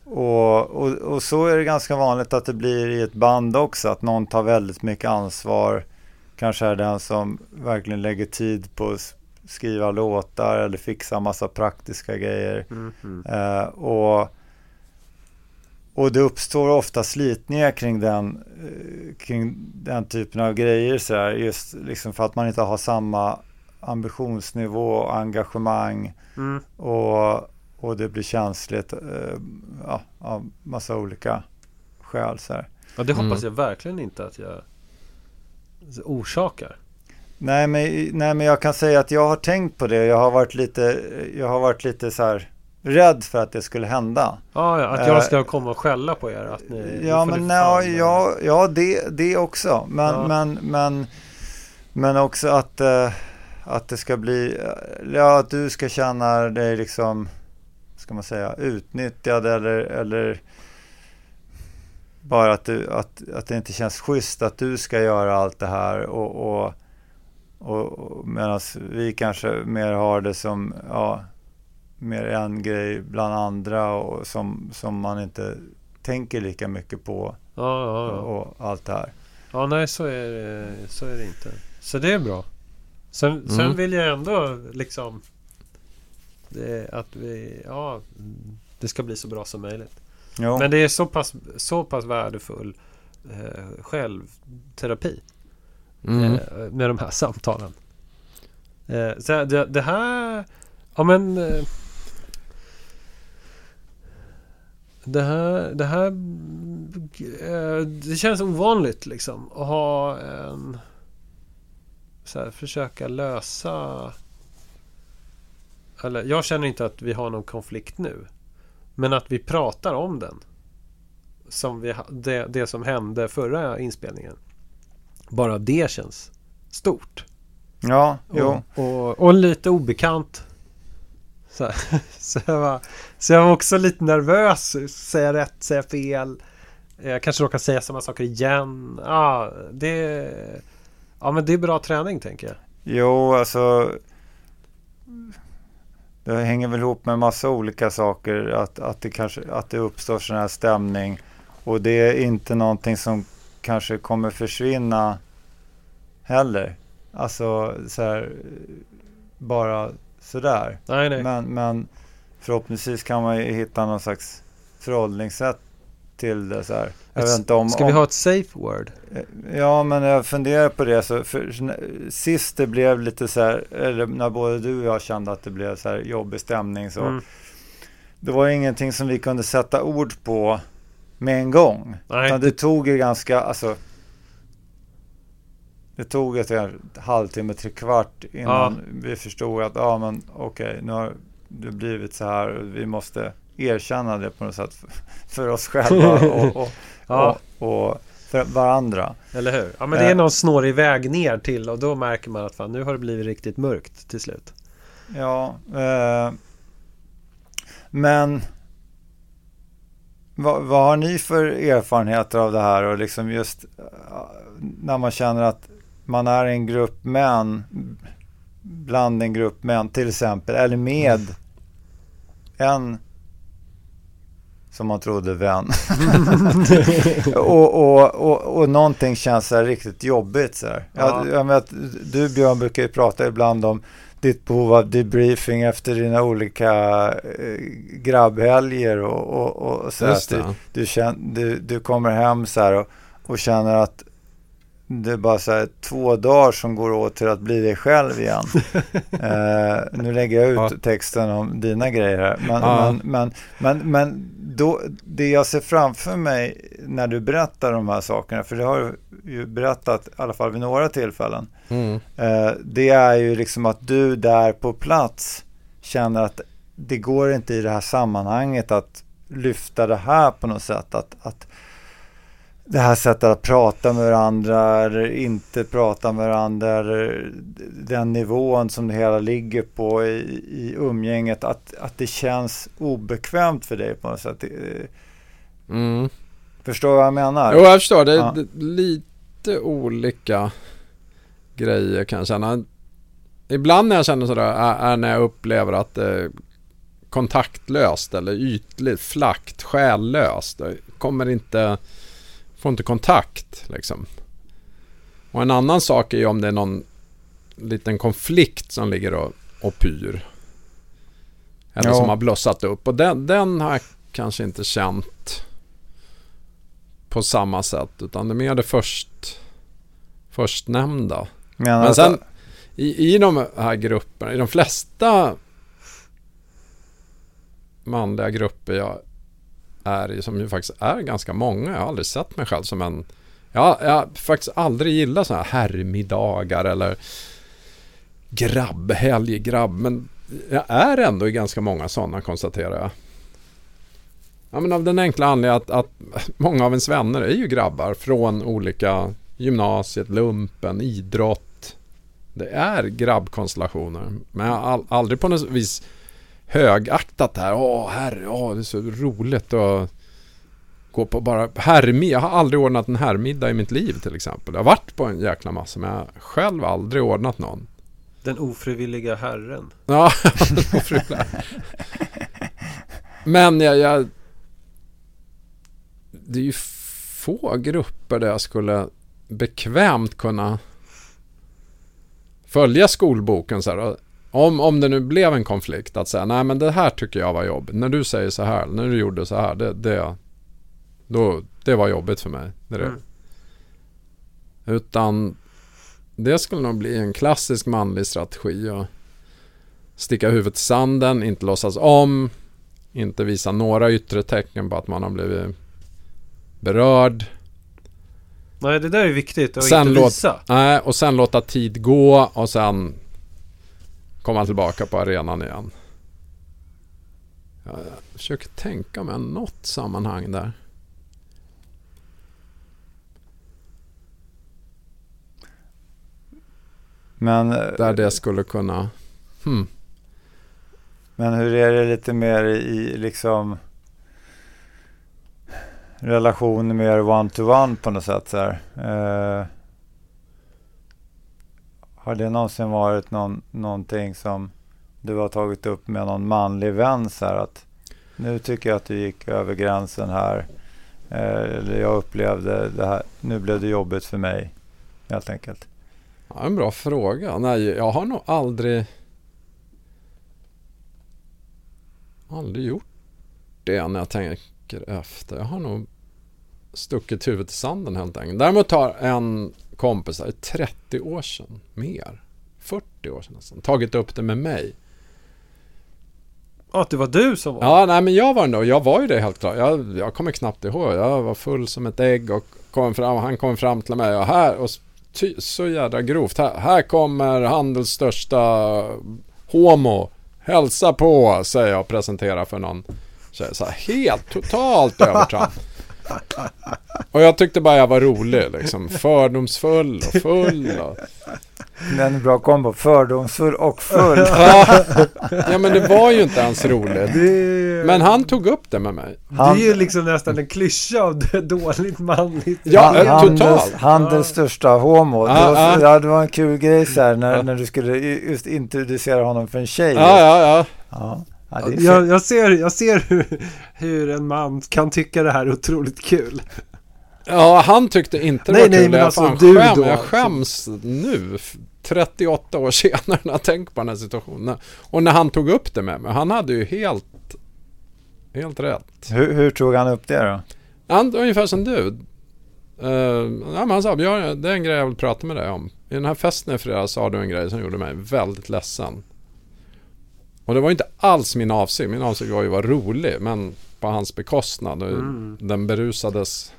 och, och, och så är det ganska vanligt att det blir i ett band också. Att någon tar väldigt mycket ansvar. Kanske är den som verkligen lägger tid på att skriva låtar eller fixa massa praktiska grejer. Mm, mm. Eh, och, och det uppstår ofta slitningar kring den, eh, kring den typen av grejer. Så här, just liksom för att man inte har samma ambitionsnivå och engagemang. Mm. Och, och det blir känsligt eh, ja, av massa olika skäl. Så här. Ja, det hoppas Mm. jag verkligen inte att jag orsakar. Nej, men, nej, men jag kan säga att jag har tänkt på det. Jag har varit lite, jag har varit lite så här rädd för att det skulle hända. Ja, ja, att Eh, jag ska komma och skälla på er. Att ni, Ja, men ja, fan- ja, ja det, det också. Men, Ja. men, men, men också att, eh, att det ska bli, eh, ja, att du ska känna dig liksom, ska man säga, utnyttjad eller, eller bara att, du, att, att det inte känns schysst att du ska göra allt det här och, och, Och, och Medan vi kanske mer har det som ja, mer en grej bland andra och som, som man inte tänker lika mycket på Ja, ja, ja. och allt det här. Ja, nej så är, det, så är det inte. Så det är bra. Sen, sen Mm. vill jag ändå liksom det, att vi, ja, det ska bli så bra som möjligt. Jo. Men det är så pass, så pass värdefull eh, självterapi Mm. eh, med de här samtalen. Eh, så det, det här, ja men eh, det här, det här eh, det känns ovanligt liksom att ha en så här, försöka lösa eller jag känner inte att vi har någon konflikt nu men att vi pratar om den som vi, det, det som hände förra inspelningen bara det känns stort Ja, jo. och, och, och lite obekant. Så, så, jag var, så jag var också lite nervös. Säga rätt, säga fel. Jag kanske råkar säga samma saker igen. Ja, det, ja men det är bra träning tänker jag. Jo, alltså. Det hänger väl ihop med massa olika saker. Att, att, det, kanske, att det uppstår sån här stämning. Och det är inte någonting som kanske kommer försvinna heller. Alltså så här, bara sådär. Nej, nej. Men, men förhoppningsvis kan man ju hitta någon slags förhållningssätt till det. Så här. Jag vet inte om, Ska vi ha ett safe word? Ja, men jag funderar på det. Så för, sist det blev lite så här, eller när både du och jag kände att det blev så här jobbig stämning så. Mm. Det var ingenting som vi kunde sätta ord på med en gång. Nej. Utan det tog ju ganska, alltså. Det tog ett, halvtimme, tre kvart innan vi förstod att ja men okej, nu har det blivit så här. Vi måste erkänna det på något sätt för, oss själva och, och, Ja, och, och för varandra. eller hur? Ja, men det är Eh. någon snårig väg ner till och då märker man att fan, nu har det blivit riktigt mörkt till slut. Ja, eh, men vad, vad har ni för erfarenheter av det här och liksom just eh, när man känner att man är en grupp män bland en grupp män till exempel eller med en som man trodde vän och, och, och, och någonting känns så riktigt jobbigt så här. Ja. Jag, jag vet, du Björn brukar ju prata ibland om ditt behov av debriefing efter dina olika eh, grabbhelger och, och, och så här, du, du, känn, du, du kommer hem så här och, och känner att det är bara så här två dagar som går åt till att bli dig själv igen. eh, nu lägger jag ut Ja. texten om dina grejer här. Men, Ja. men, men, men, men då, det jag ser framför mig när du berättar de här sakerna, för det har du ju berättat i alla fall vid några tillfällen. Mm. Eh, det är ju liksom att du där på plats känner att det går inte i det här sammanhanget att lyfta det här på något sätt. Att, att det här sättet att prata med varandra eller inte prata med varandra den nivån som det hela ligger på i, i umgänget. Att, att det känns obekvämt för dig på något sätt. Mm. Förstår du vad jag menar? Jo, jag förstår. Det är Ja. lite olika grejer kan jag känna. Ibland när jag känner sådär är, är när jag upplever att det är kontaktlöst eller ytligt, flackt, själlöst. Det kommer inte, får inte kontakt liksom. Och en annan sak är ju om det är någon liten konflikt som ligger och, och pyr. Eller Ja. som har blossat upp. Och den, den har jag kanske inte känt på samma sätt. Utan det är mer det först, förstnämnda. Men att- sen i, i de här grupperna, i de flesta manliga grupper jag är som ju faktiskt är ganska många. Jag har aldrig sett mig själv som en... Jag, jag har faktiskt aldrig gillat sådana här herrmiddagar eller grabbhelg, grabb. Men jag är ändå i ganska många sådana konstaterar jag. Ja, men av den enkla anledningen att, att många av ens vänner är ju grabbar från olika gymnasiet, lumpen, idrott. Det är grabbkonstellationer. Men jag har aldrig på något vis högaktat här. Åh, herre, åh, det är så roligt och gå på bara herrmiddag. Jag har aldrig ordnat en herrmiddag i mitt liv till exempel. Jag har varit på en jäkla massa men jag har själv aldrig ordnat någon. Den ofrivilliga herren. Ja, ofrivillig. Men jag, jag... Det är ju få grupper där jag skulle bekvämt kunna följa skolboken så här. Och Om, om det nu blev en konflikt att säga nej men det här tycker jag var jobbigt. När du säger så här, när du gjorde så här. Det, det, då, det var jobbigt för mig. Det det. Mm. Utan det skulle nog bli en klassisk manlig strategi. Att sticka huvudet i sanden, inte låtsas om, inte visa några yttre tecken på att man har blivit berörd. Nej, det där är viktigt att Sen inte låt- visa. Nej, och sen låta tid gå och sen komma tillbaka på arenan igen. Jag försöker tänka mig något sammanhang där. Men, eh, Där det skulle kunna... Hmm. men hur är det lite mer i liksom relation mer one-to-one på något sätt? Så här? Eh, har det någonsin varit någon, någonting som du har tagit upp med någon manlig vän så här att nu tycker jag att du gick över gränsen här. Eh, eller jag upplevde det här. Nu blev det jobbigt för mig. Helt enkelt. Ja, en bra fråga. Nej, jag har nog aldrig... Aldrig gjort det när jag tänker efter. Jag har nog stuckit huvudet i sanden helt enkelt. Däremot har en kompis, det är 30 år sedan, mer, 40 år sedan nästan, tagit upp det med mig. Ja, att det var du som var... Ja, nej men jag var nog, jag var ju det helt klart. Jag, jag kommer knappt ihåg. Jag var full som ett ägg och kom fram, han kom fram till mig och här, och ty, så jädra grovt. Här, här kommer handels största homo. Hälsa på, säger jag och presenterar för någon tjej. Så här, helt totalt övertramp. Och jag tyckte bara jag var rolig liksom. Fördomsfull och full. Och... Det är en bra kombo. Fördomsfull och full. Ja, ja, men det var ju inte ens roligt. Det, Men han tog upp det med mig. det är ju liksom nästan en klyscha av det dåligt manligt. Ja, Han- eh, totalt. handels största homo. Ja, det, var, ja. ja, det var en kul grej så här när, Ja. när du skulle just introducera honom för en tjej. Ja, ja, ja. Ja. Jag, jag ser, jag ser hur, hur en man kan tycka det här är otroligt kul. Ja, han tyckte inte det Nej, var nej, kul. men jag, alltså du skäm, då, jag alltså. skäms nu, f- 38 år senare, när jag tänker på den här situationen. Och när han tog upp det med mig, han hade ju helt, helt rätt. hur, hur tog han upp det då? Han, ungefär som du. Uh, ja, men han sa, "Björn, det är en grej jag vill prata med dig om. I den här festen i fredags sa du en grej som gjorde mig väldigt ledsen. Och det var inte alls min avsikt. Min avsikt var ju att vara rolig, men på hans bekostnad. Mm. Den berusades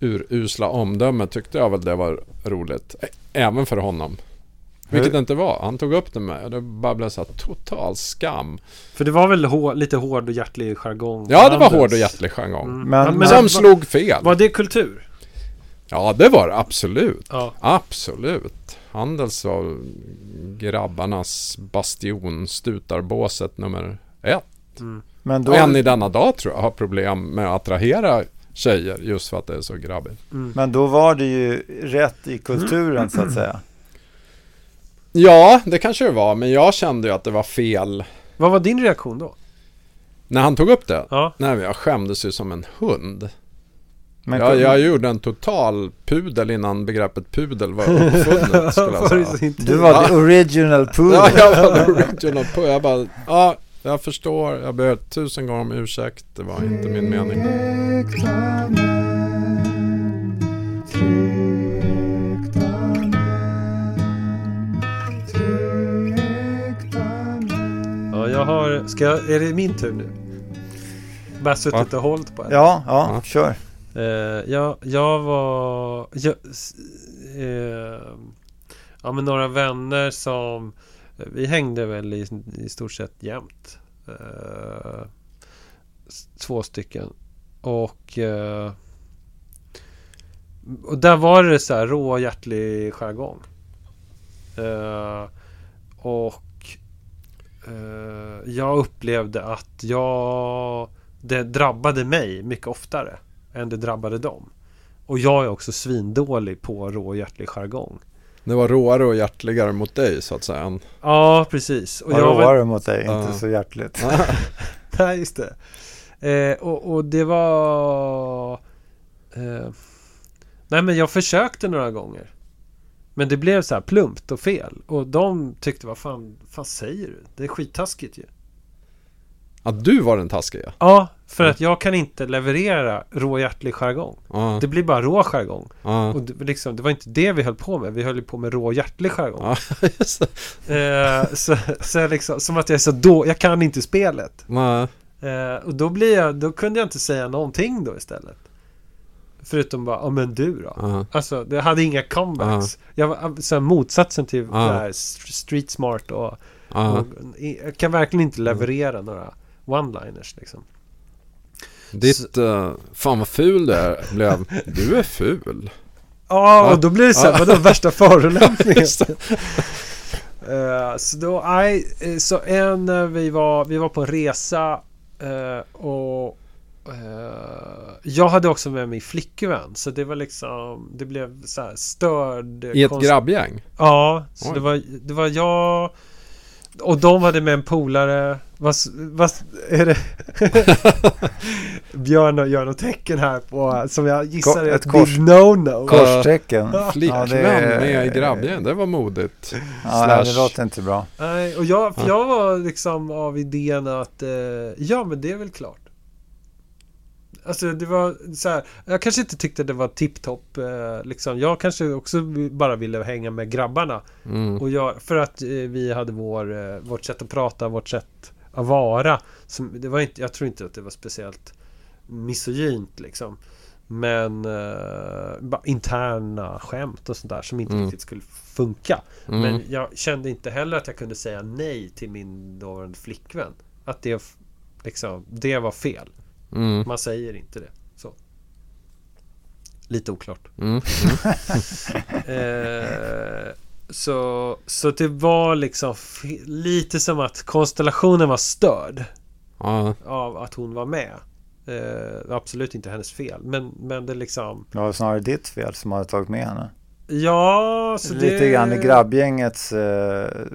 urusla omdöme tyckte jag väl det var roligt. Även för honom. Vilket det inte var. Han tog upp det med och det bara blev så här total skam. För det var väl hår, lite hård och hjärtlig jargong? Ja, det var hård och hjärtlig jargong. Mm. Men- Men, men, Som var, slog fel. var det kultur? Ja, det var det absolut. Ja. Absolut. Handels var grabbarnas bastion, stutarbåset nummer ett. Mm. Men då, Och än i denna dag tror jag har problem med att attrahera tjejer just för att det är så grabbigt. Mm. men då var det ju rätt i kulturen så att säga. Ja, det kanske det var, men jag kände ju att det var fel Vad var din reaktion då? när han tog upp det. Ja. Nej, jag skämdes ju som en hund. Men Jag, jag gjorde en total pudel innan begreppet pudel var uppfunnet skulle jag det säga. du var the original pool. Ja, jag var the original på. Jag bara, ja, jag förstår. Jag ber tusen gånger om ursäkt. Det var inte min mening. Ja, jag har... Ska jag, är det min tur nu? Bara suttit och hållit på. Ja, ja, Ja. kör. Eh, jag, jag var... Jag, eh, ja, men några vänner som... Eh, vi hängde väl i, i stort sett jämt. Eh, två stycken. Och... Eh, och där var det så här rå hjärtlig jargong. Eh, och eh, jag upplevde att jag det drabbade mig mycket oftare än det drabbade dem. Och jag är också svindålig på rå och hjärtlig jargong. Det var råare och hjärtligare mot dig så att säga. Ja, precis. Och Vad jag var- råare mot dig, inte så hjärtligt. Nej, just det. Eh, och, och det var... Eh, nej, men jag försökte några gånger. Men det blev så här plumpt och fel. Och de tyckte, vad fan, fan säger du? Det är skittaskigt ju. Att du var den taskiga. Ja, för att jag kan inte leverera råhjärtlig jargong. Ja, Det blir bara rå jargong. ja. Och det, liksom, det var inte det vi höll på med. Vi höll ju på med råhjärtlig jargong. Det. Eh, så, så liksom, som att jag är så då, jag kan inte spelet. Eh, och då blir jag, då kunde jag inte säga någonting då istället. Förutom bara, ja men du då? Ja. Alltså, det hade inga comebacks. Jag var så här, motsatsen till Ja. det här st- street smart och, Ja. och jag kan verkligen inte leverera några one-liners liksom. Ditt, uh, fan vad ful du är, blev, du är ful. Ja, Ja. och då blir det så här, vadå värsta förolämpningen? Eh, så då, nej, eh, så en, vi var, vi var på en resa eh, och jag hade också med mig flickvän så det var liksom, det blev så här störd. I ett konst- grabbgäng. Ja, så Oj. det var, det var jag och de hade med en polare. Vad, vad är det? Björn gör något tecken här på som jag gissar är Ett ett kors. big no-no. Korstecken. Ja. Flickvän Ja, med i grabbgäng, det var modigt. Ja, det låter inte bra. Nej, och jag, jag var liksom av idén att eh, ja men det är väl klart. Alltså det var så här, jag kanske inte tyckte det var tipptopp eh, liksom. Jag kanske också bara ville hänga med grabbarna. Mm. Och jag, för att eh, vi hade vår, eh, vårt sätt att prata, vårt sätt att vara. Som, det var inte, jag tror inte att det var speciellt misogynt liksom. Men eh, bara interna skämt och sånt där som inte Mm. riktigt skulle funka. Mm. Men jag kände inte heller att jag kunde säga nej till min dåvarande flickvän. Att det, liksom, det var fel. Mm. Man säger inte det. Så. Lite oklart. Mm. Eh, så, så det var liksom lite som att konstellationen var störd Ja. av att hon var med. Eh, absolut inte hennes fel. Men, men det liksom... Det var snarare ditt fel som hade tagit med henne. Ja, så Lite det... grann i grabbgängets eh,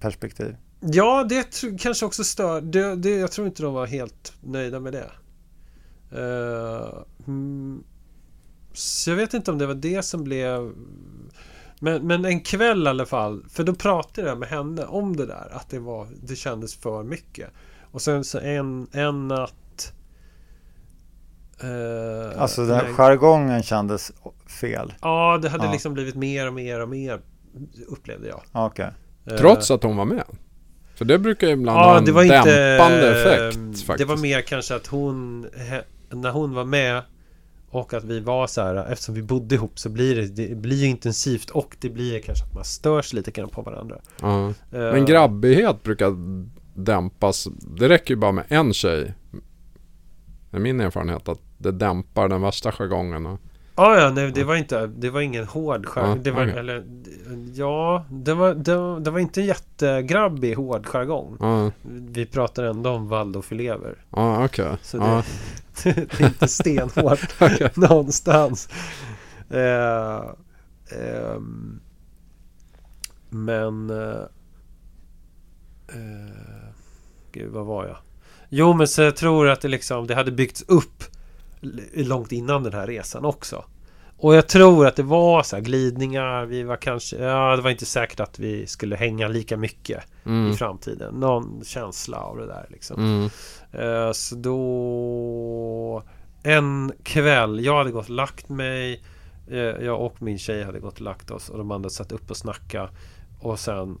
perspektiv. Ja, det tr- kanske också stör. Det, det, jag tror inte de var helt nöjda med det. Eh, mm, så jag vet inte om det var det som blev... Men, men en kväll i alla fall. För då pratade jag med henne om det där. Att det, var, det kändes för mycket. Och sen så en, en natt... eh, Alltså den läng- jargongen kändes fel. Ja, det hade Ja. liksom blivit mer och mer och mer. Upplevde jag. Ja, Okej. Eh, Trots att hon var med. För det brukar ju ibland ha Ja, en det var inte... dämpande effekt faktiskt. Det var mer kanske att hon... När hon var med och att vi var så här, eftersom vi bodde ihop så blir det, det blir intensivt och det blir kanske att man störs lite grann på varandra. Ja. Eh, Men grabbighet brukar dämpas. Det räcker ju bara med en tjej. Det är min erfarenhet att det dämpar den värsta jargongen. Ja, ja, nej, det var inte, det var ingen hård jargong. Ja, det var, okej. eller, ja, det var, det, var- det var inte jättegrabbig hård jargong. Ja, Vi pratar ändå om Waldorfelever. ja okej. Så Ja, det, det är inte stenhårt någonstans. Eh, ehm, men... Eh, eh, gud, vad var jag? Jo, men så jag tror att det liksom det hade byggts upp långt innan den här resan också. Och jag tror att det var så här glidningar. Vi var kanske... Ja, det var inte säkert att vi skulle hänga lika mycket i Mm. framtiden. Någon känsla av det där liksom. Mm. Eh, Så då En kväll, jag hade gått och lagt mig eh, Jag och min tjej hade gått och lagt oss och de andra satt upp och snacka Och sen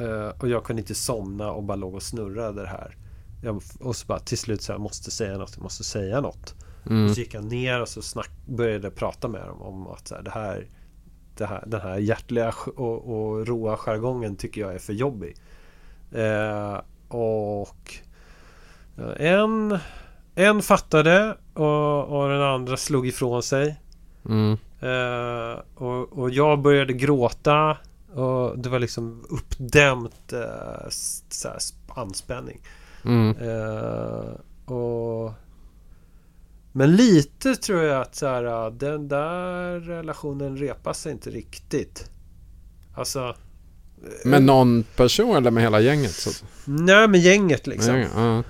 eh, Och jag kunde inte somna och bara låg och snurrade det här jag, Och så bara till slut så jag måste säga något, jag måste säga något Mm. och så gick jag ner och så snack, började prata med dem om att så här, det här, det här Den här hjärtliga och, och roa jargongen tycker jag är för jobbig eh, Och eh, en, en fattade och, och den andra slog ifrån sig Mm. eh, och, och jag började gråta och det var liksom uppdämt eh, anspänning Mm. Eh, och men lite tror jag att så här, den där relationen repar sig inte riktigt. Alltså... Med någon person eller med hela gänget? Så. Nej, med gänget liksom. Med gänget,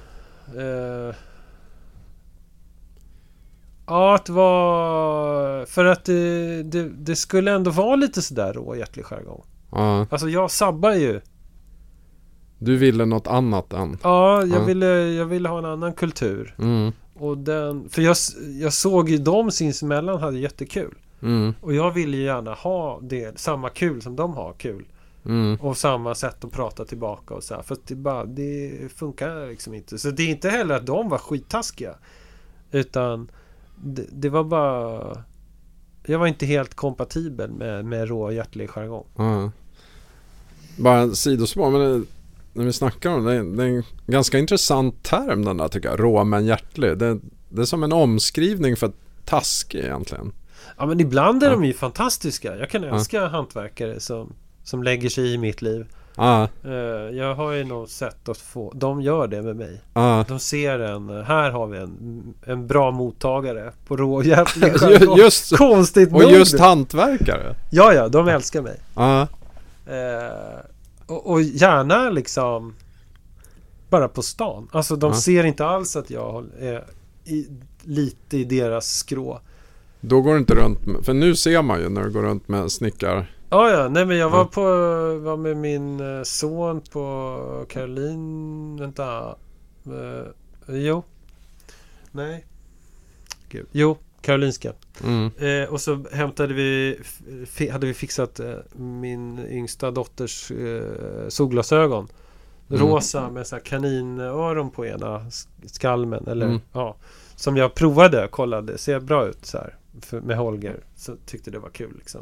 ja. Eh, ja, att vara... För att det, det, det skulle ändå vara lite sådär råhjärtlig jargong. ja. Alltså jag sabbar ju. Du ville något annat än... Ja, jag, Ja. Ville, jag ville ha en annan kultur. Mm. Och den, för jag, jag såg ju dem sinsemellan hade jättekul. Mm. Och jag ville ju gärna ha det, samma kul som de har kul. Mm. Och samma sätt att prata tillbaka och så här. För det bara, det funkar liksom inte. Så det är inte heller att de var skittaskiga. Utan det, det var bara... Jag var inte helt kompatibel med, med råhjärtlig jargong. Ja. Bara en sidospår, men när vi snackar om det, det är en ganska intressant term den där tycker jag. Rå men hjärtlig. Det, det är som en omskrivning för taskig egentligen. Ja men ibland är Ja. de ju fantastiska. Jag kan älska hantverkare som, som lägger sig i mitt liv. Ja, Eh, jag har ju något sätt att få... De gör det med mig. ja. De ser en... Här har vi en, en bra mottagare på råhjärtlig Ju- jargong. Just, Konstigt och nog. just hantverkare. Ja, ja, de älskar mig. Ja, Eh, och, och gärna liksom bara på stan. Alltså de Ja. ser inte alls att jag är i, lite i deras skrå. då går du inte runt med, för nu ser man ju när du går runt med snickar. Ja, ja, nej men jag var på, var med min eh, son på Caroline, vänta. Eh, jo. Nej. Gud. Jo, Karolinska. Mm. Eh, och så hämtade vi, hade vi fixat eh, min yngsta dotters eh, solglasögon. Mm. Rosa med så här kaninöron på ena sk- skalmen. Eller, Mm. ja, som jag provade, kollade, ser bra ut så här. För, med Holger. Så tyckte det var kul liksom.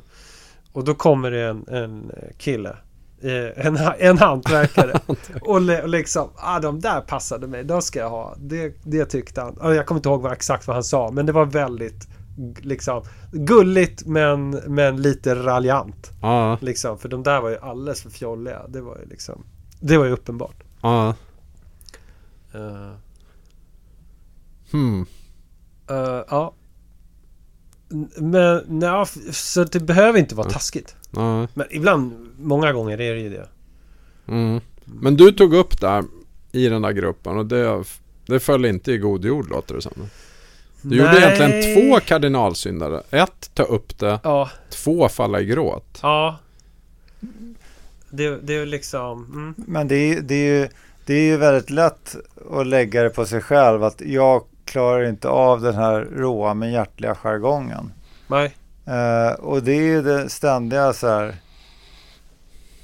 Och då kommer det en, en eh, kille. Eh, en, en hantverkare. och, le, och liksom, ah, de där passade mig. De ska jag ha. Det, det tyckte han. Jag kommer inte ihåg vad, exakt vad han sa. Men det var väldigt liksom gulligt men, men lite raljant. Ja, Liksom, för de där var ju alldeles för fjolliga. Det var ju liksom Det var ju uppenbart. ja. Eh, Hmm. eh, ja. Men nej, så det behöver inte vara taskigt. Ja. Men ibland, många gånger är det ju det. Mm. Men du tog upp det här i den där gruppen och det, det föll inte i god jord låter det som. Du gjorde Nej. egentligen två kardinalsyndare. Ett, ta upp det. Ja, Två, falla i gråt. ja. Det, det är ju liksom... Mm. Men det är, det, är ju, det är ju väldigt lätt att lägga det på sig själv att jag klarar inte av den här råa men hjärtliga jargongen. Nej. Eh, och det är ju det ständiga så här.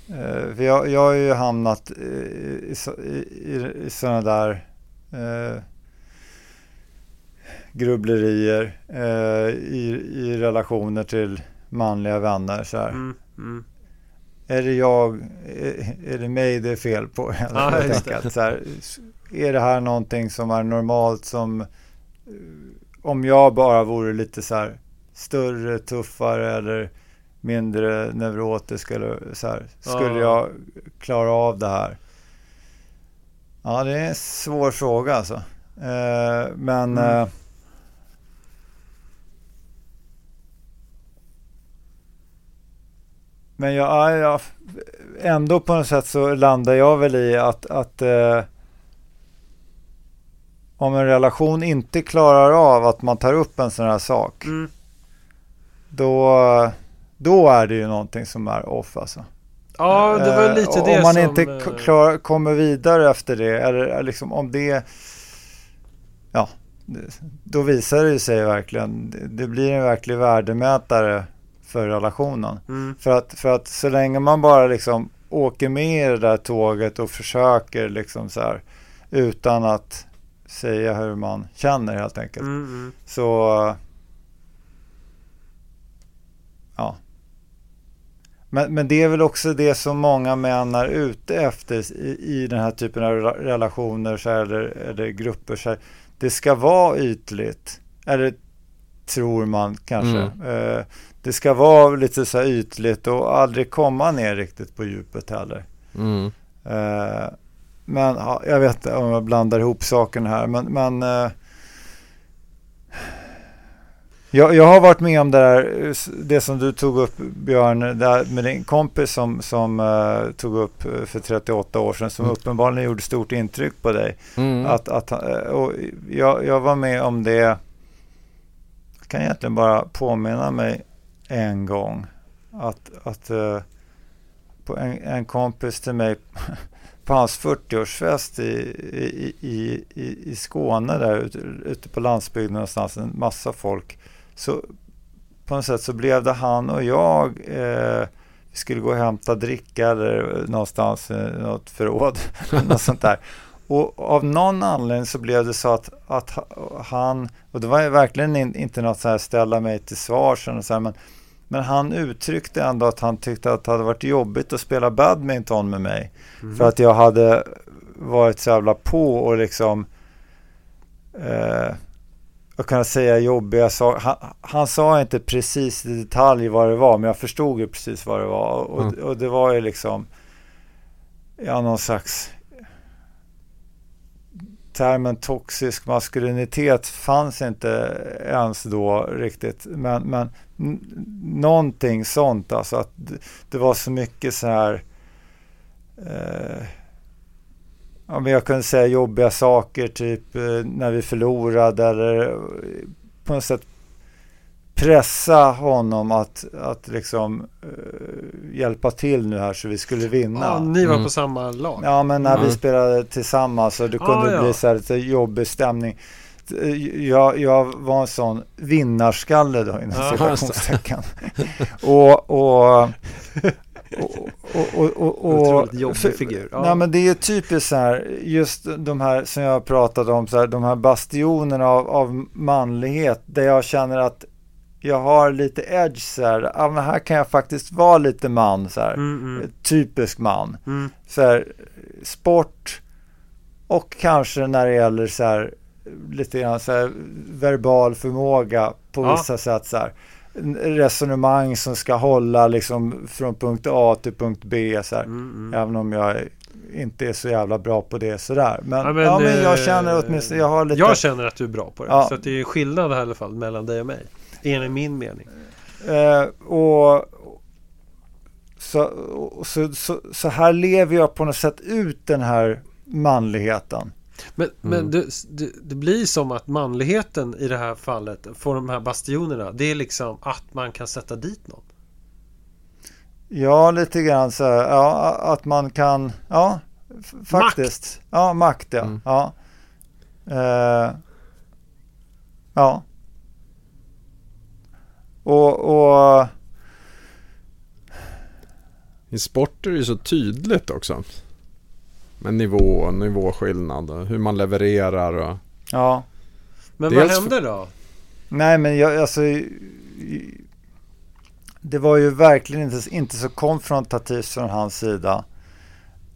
Eh, för jag, jag har ju hamnat i, i, i, i, i sådana där eh, grubblerier eh, i, i relationer till manliga vänner. Så. Mm, mm. Är det jag, är, är det mig det är fel på? just det. Så här, är det här någonting som är normalt som eh, om jag bara vore lite så här större, tuffare eller mindre neurotisk eller så här, skulle Ja. jag klara av det här? Ja, det är en svår fråga alltså. Eh, men Mm. eh, Men jag, ja, jag, ändå på något sätt så landar jag väl i att, att eh, om en relation inte klarar av att man tar upp en sån här sak, Mm. då, då är det ju någonting som är off alltså. Ja, det var Eh, lite om det man som... inte eh, klar, kommer vidare efter det, eller liksom om det, ja, då visar det sig verkligen, det, det blir en verklig värdemätare för relationen. Mm. För att, för att så länge man bara liksom åker med i det där tåget och försöker liksom så här utan att säga hur man känner helt enkelt. Mm, mm. Så ja. Men, men det är väl också det som många män är ute efter i, i den här typen av rela- relationer så här, eller, eller grupper. Så här. Det ska vara ytligt. Eller tror man kanske. Eh, det ska vara lite så här ytligt och aldrig komma ner riktigt på djupet heller. Mm. Eh, men ja, jag vet inte om jag blandar ihop sakerna här. Men, men eh, jag, jag har varit med om det där, det som du tog upp Björn, där med din kompis som, som eh, tog upp eh, för 38 år sedan, som Mm. uppenbarligen gjorde stort intryck på dig. Mm. Att, att, eh, och jag, jag var med om det, jag kan egentligen bara påminna mig en gång. Att, att eh, på en, en kompis till mig på hans 40-årsfest i, i, i, i, i Skåne där ute, ute på landsbygden någonstans, en massa folk. Så på något sätt så blev det han och jag eh, vi skulle gå och hämta dricka eller någonstans i något förråd. något sånt där. Och av någon anledning så blev det så att, att han, och det var verkligen inte något så här ställa mig till svars men, men han uttryckte ändå att han tyckte att det hade varit jobbigt att spela badminton med mig. Mm. För att jag hade varit så jävla på och liksom eh, och kunna säga jobbiga saker. Han, han sa inte precis i detalj vad det var, men jag förstod ju precis vad det var. Och, Mm. och det var ju liksom ja, någon slags termen toxisk maskulinitet fanns inte ens då riktigt. Men, men någonting sånt alltså att det, var så mycket så här eh, ja, men jag kunde säga jobbiga saker typ eh, när vi förlorade eller eh, på något sätt pressa honom att, att liksom eh, hjälpa till nu här så vi skulle vinna. Ja, ni var Mm. på samma lag. Ja, men när vi Mm. spelade tillsammans och det Ah, kunde ja. bli så här lite jobbig stämning. Jag, jag var en sån vinnarskalle då inom Ja, citationstecken. och, och, och, och, och, och, Otroligt jobbig för- figur. Ja. Nej men det är ju typiskt så här, just de här som jag pratat om, så här, de här bastionerna av, av manlighet där jag känner att jag har lite edge så här, ja men här kan jag faktiskt vara lite man så här, Mm, mm, typisk man mm. så här, sport och kanske när det gäller så här, lite grann så här, verbal förmåga på Ja. vissa sätt. Så här. Resonemang som ska hålla liksom från punkt A till punkt B. Så här. Mm, mm. Även om jag inte är så jävla bra på det sådär. Men, Ja, ja, men, men, jag eh, känner åtminstone, jag har lite... Jag känner att du är bra på det. Ja. Så att det är skillnad i alla fall mellan dig och mig. Enligt min mening. Eh, och så, och så, så, så här lever jag på något sätt ut den här manligheten. Men, men Mm. det, det, det blir som att manligheten i det här fallet får de här bastionerna. Det är liksom att man kan sätta dit någon. Ja, lite grann så här, ja, att man kan, ja, faktiskt. Ja, makt ja. Mm. Ja. Eh, ja. Och, och I sport är det ju så tydligt också. Med nivå och nivåskillnad och hur man levererar och... ja. Men Dels vad hände då? Nej, men jag, alltså, det var ju verkligen inte, inte så konfrontativt från hans sida.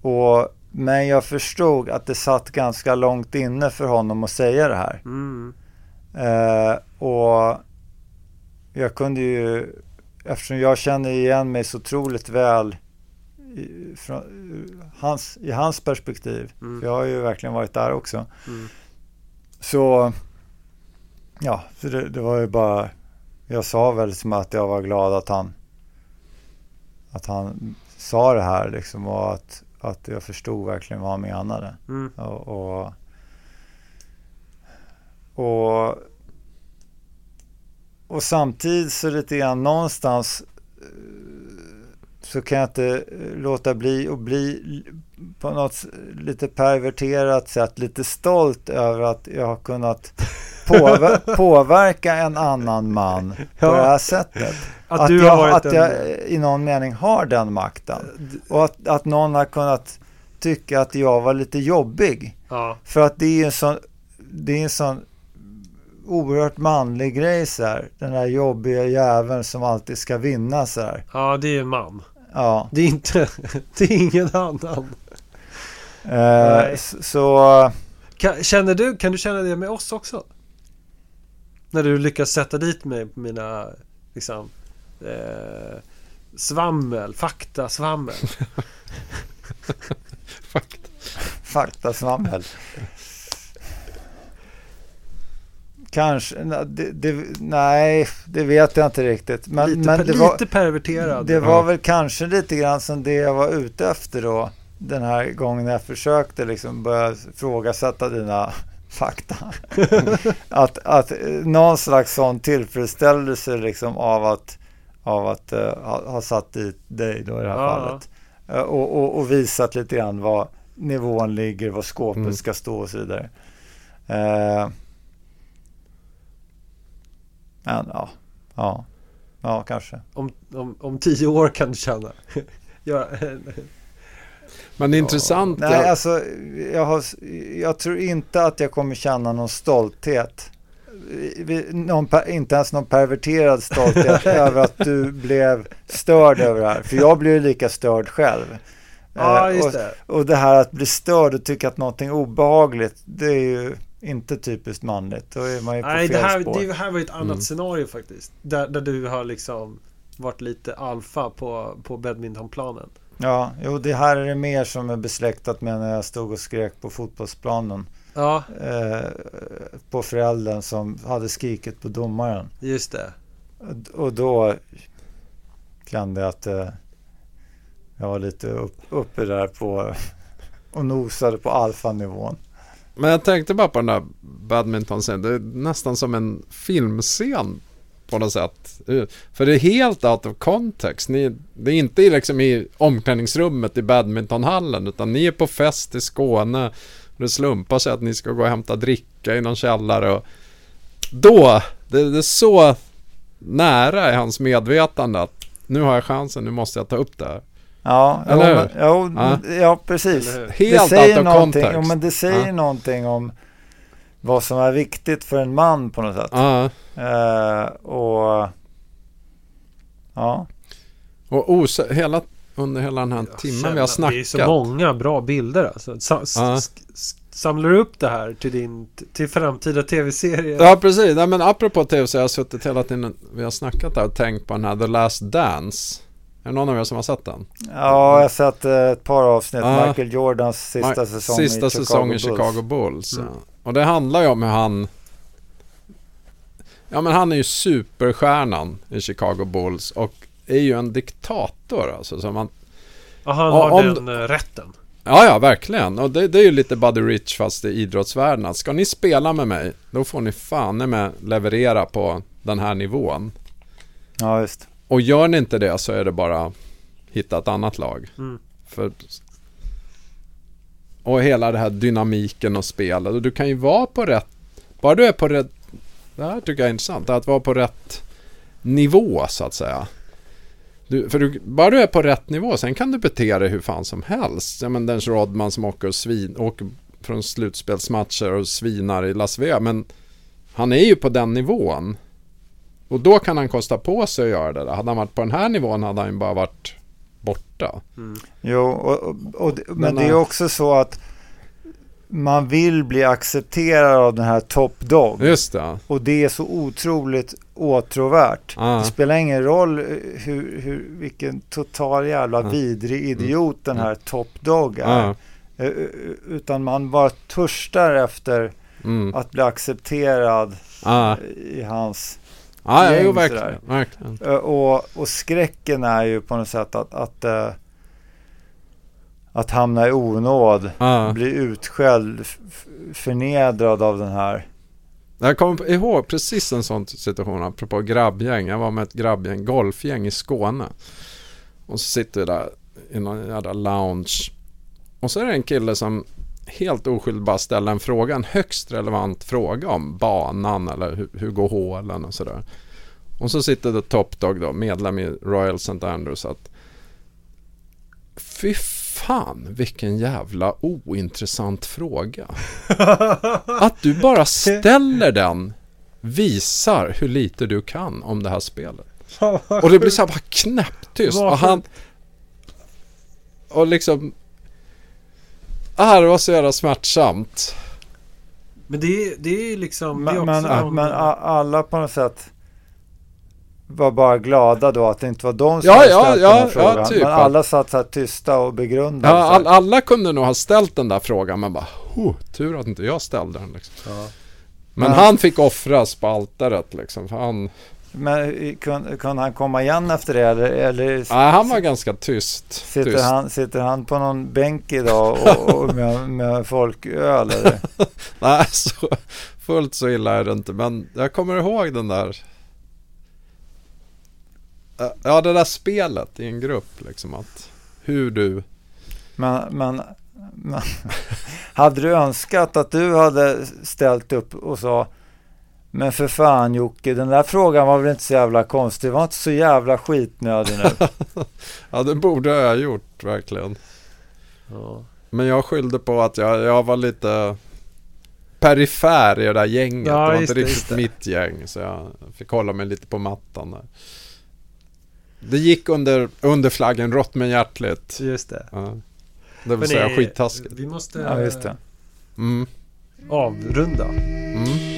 Och, men jag förstod att det satt ganska långt inne för honom att säga det här. Mm. Eh, och jag kunde ju, eftersom jag känner igen mig så otroligt väl i, från, hans, i hans perspektiv, Mm. för jag har ju verkligen varit där också, Mm. så ja, så det, det var ju bara, jag sa väl som att jag var glad att han, att han sa det här liksom och att, att jag förstod verkligen vad han menade. Mm. Och, och, och, och samtidigt så lite grann någonstans eh, så kan jag inte eh, låta bli att bli på något lite perverterat sätt lite stolt över att jag har kunnat påver- påverka en annan man på Ja. det här sättet. Att, Att, jag, att en... jag i någon mening har den makten. Och att, att någon har kunnat tycka att jag var lite jobbig. Ja. För att det är en sån, det är en sån oerhört manlig grej så här. Den där jobbiga jäveln som alltid ska vinna så här. ja, det är man. Ja. Det är inte... det är ingen annan. Eh, så Kan, känner du, kan du känna det med oss också? När du lyckas sätta dit mig på mina liksom eh, svammel, faktasvammel. faktasvammel. Kanske, nej, det, det, nej, det vet jag inte riktigt. Men, lite, men det, var, lite perverterad. det var Ja. väl kanske lite grann som det jag var ute efter då. Den här gången jag försökte liksom börja ifrågasätta dina fakta. att, att eh, någon slags sån tillfredsställelse liksom av att, av att eh, ha, ha satt dit dig då i det här Ja, fallet. Eh, och, och, och visat lite grann var nivån ligger, var skåpet Mm. ska stå och så vidare. Eh, men ja, ja, ja kanske. Om, om, om tio år kan du känna. ja, Men det är intressant. Nej, jag- alltså jag, har, jag tror inte att jag kommer känna någon stolthet. Någon, inte ens någon perverterad stolthet över att du blev störd över det här. För jag blev ju lika störd själv. ja, Eh, just och, det. och det här att bli störd och tycka att någonting är obehagligt, det är ju inte typiskt manligt. Då är man ju på Nej, det fel här, spår. det här var ju ett annat Mm. scenario faktiskt. Där, där du har liksom varit lite alfa på, på badmintonplanen. Ja, jo, det här är det mer som är besläktat med när jag stod och skrek på fotbollsplanen. Ja, Eh, på föräldern som hade skrikit på domaren. just det. Och då kände jag att eh, jag var lite upp, uppe där på och nosade på alfanivån. Men jag tänkte bara på den där badmintonscenen. Det är nästan som en filmscen på något sätt. För det är helt out of context. Ni, det är inte liksom i omklädningsrummet i badmintonhallen utan ni är på fest i Skåne. Och det slumpar sig att ni ska gå och hämta dricka i någon källare. Och då, det, det är så nära i hans medvetande att nu har jag chansen, nu måste jag ta upp det här. Ja, Eller jo, hur? men, jo, Ja. ja. precis. Helt det säger out of någonting, context. jo, men det säger Ja. någonting om vad som är viktigt för en man på något sätt. Ja. Eh, och ja, Och os- hela, under hela den här timmen vi har snackat. Det är så många bra bilder alltså. Sa, Samlar du upp det här till din till framtida tv-serie? Ja precis, Nej, men apropå tv så har jag suttit hela tiden vi har snackat där och tänkt på den här The Last Dance. Är det någon av er som har sett den? ja jag har sett eh, ett par avsnitt. Ja. Michael Jordans sista Ma- säsong Sista i Chicago säsong i Bulls. Chicago Bulls. Mm. Ja. Och det handlar ju om hur han... Ja men han är ju superstjärnan i Chicago Bulls och är ju en diktator alltså. Så man, Ja, han har om- den eh, rätten. ja ja verkligen. Och det, det är ju lite Buddy Rich fast i idrottsvärlden. att Ska ni spela med mig, då får ni fan med leverera på den här nivån. Ja, visst. Och gör ni inte det så är det bara hitta ett annat lag. Mm. För, och hela det här dynamiken och spelet. Och du kan ju vara på rätt... Bara du är på rätt... Det här tycker jag är intressant. Att vara på rätt nivå så att säga. Du, för du, bara du är på rätt nivå, sen kan du bete dig hur fan som helst. Ja, men Dennis Rodman som åker, och svin, åker från slutspelsmatcher och svinar i Las Vegas. Men han är ju på den nivån. Och då kan han kosta på sig att göra det. där. Hade han varit på den här nivån hade han bara varit borta. Jo, och, och, och, men Men, det är äh, också så att man vill bli accepterad av den här top dog. Just det. Och det är så otroligt åtråvärt. Ja. Det spelar ingen roll eh, hur, hur, vilken total jävla Ja. vidrig idiot den här top dog är. Ja. Eh, eh, Utan man bara törstar efter Mm. att bli accepterad Ja. i hans... Ja, ja, jo, gäng verkligen. verkligen. Eh, Och, och skräcken är ju på något sätt att, att, eh, att hamna i onåd. Ja. Bli utskälld, förnedrad av den här. Jag kommer ihåg precis en sån situation apropå grabbgäng. Jag var med ett grabbgäng, golfgäng i Skåne. Och så sitter vi där i någon jävla lounge. Och så är det en kille som helt oskyldigt bara ställer en fråga, en högst relevant fråga om banan eller hur, hur går hålen och sådär. Och så sitter det Top Dog då, medlem i Royal St. Andrews att Fy fan vilken jävla ointressant fråga. Att du bara ställer den visar hur lite du kan om det här spelet. Och det blir så här bara knäpptyst. Och han... Och liksom... Ah, det var så jävla smärtsamt. Men det är, det är liksom... det är Men, men, också någon- men alla på något sätt var bara glada då att det inte var de som Ja, hade ja, ställt ja, den här ja, frågan. typ men att- alla satt så här tysta och begrundade. Ja, all, alla kunde nog ha ställt den där frågan men bara oh, tur att inte jag ställde den liksom. Ja. Men Men- han fick offras på altaret liksom. För han, Men kun- kunde han komma igen efter det eller, eller nej, han var ganska tyst. sitter, tyst. han, sitter han på någon bänk idag och, och med, med folköl? Nej, så, fullt så illa är det inte. Men jag kommer ihåg den där. Ja, det där spelet i en grupp liksom. Att hur du... Men, men, men hade du önskat att du hade ställt upp och sa men för fan Jocke, den där frågan var väl inte så jävla konstig. Det var inte så jävla skitnödig nu. Ja, det borde jag ha gjort verkligen. Ja. Men jag skyllde på att jag, jag var lite perifer i det där gänget. Ja, det var inte det, riktigt det. mitt gäng. Så jag fick hålla mig lite på mattan där. Det gick under, under flaggen rått men hjärtligt. Just det. Ja. Det vill säga Hörrni, skittaskigt. Vi måste Ja, just det. Mm. avrunda. Mm.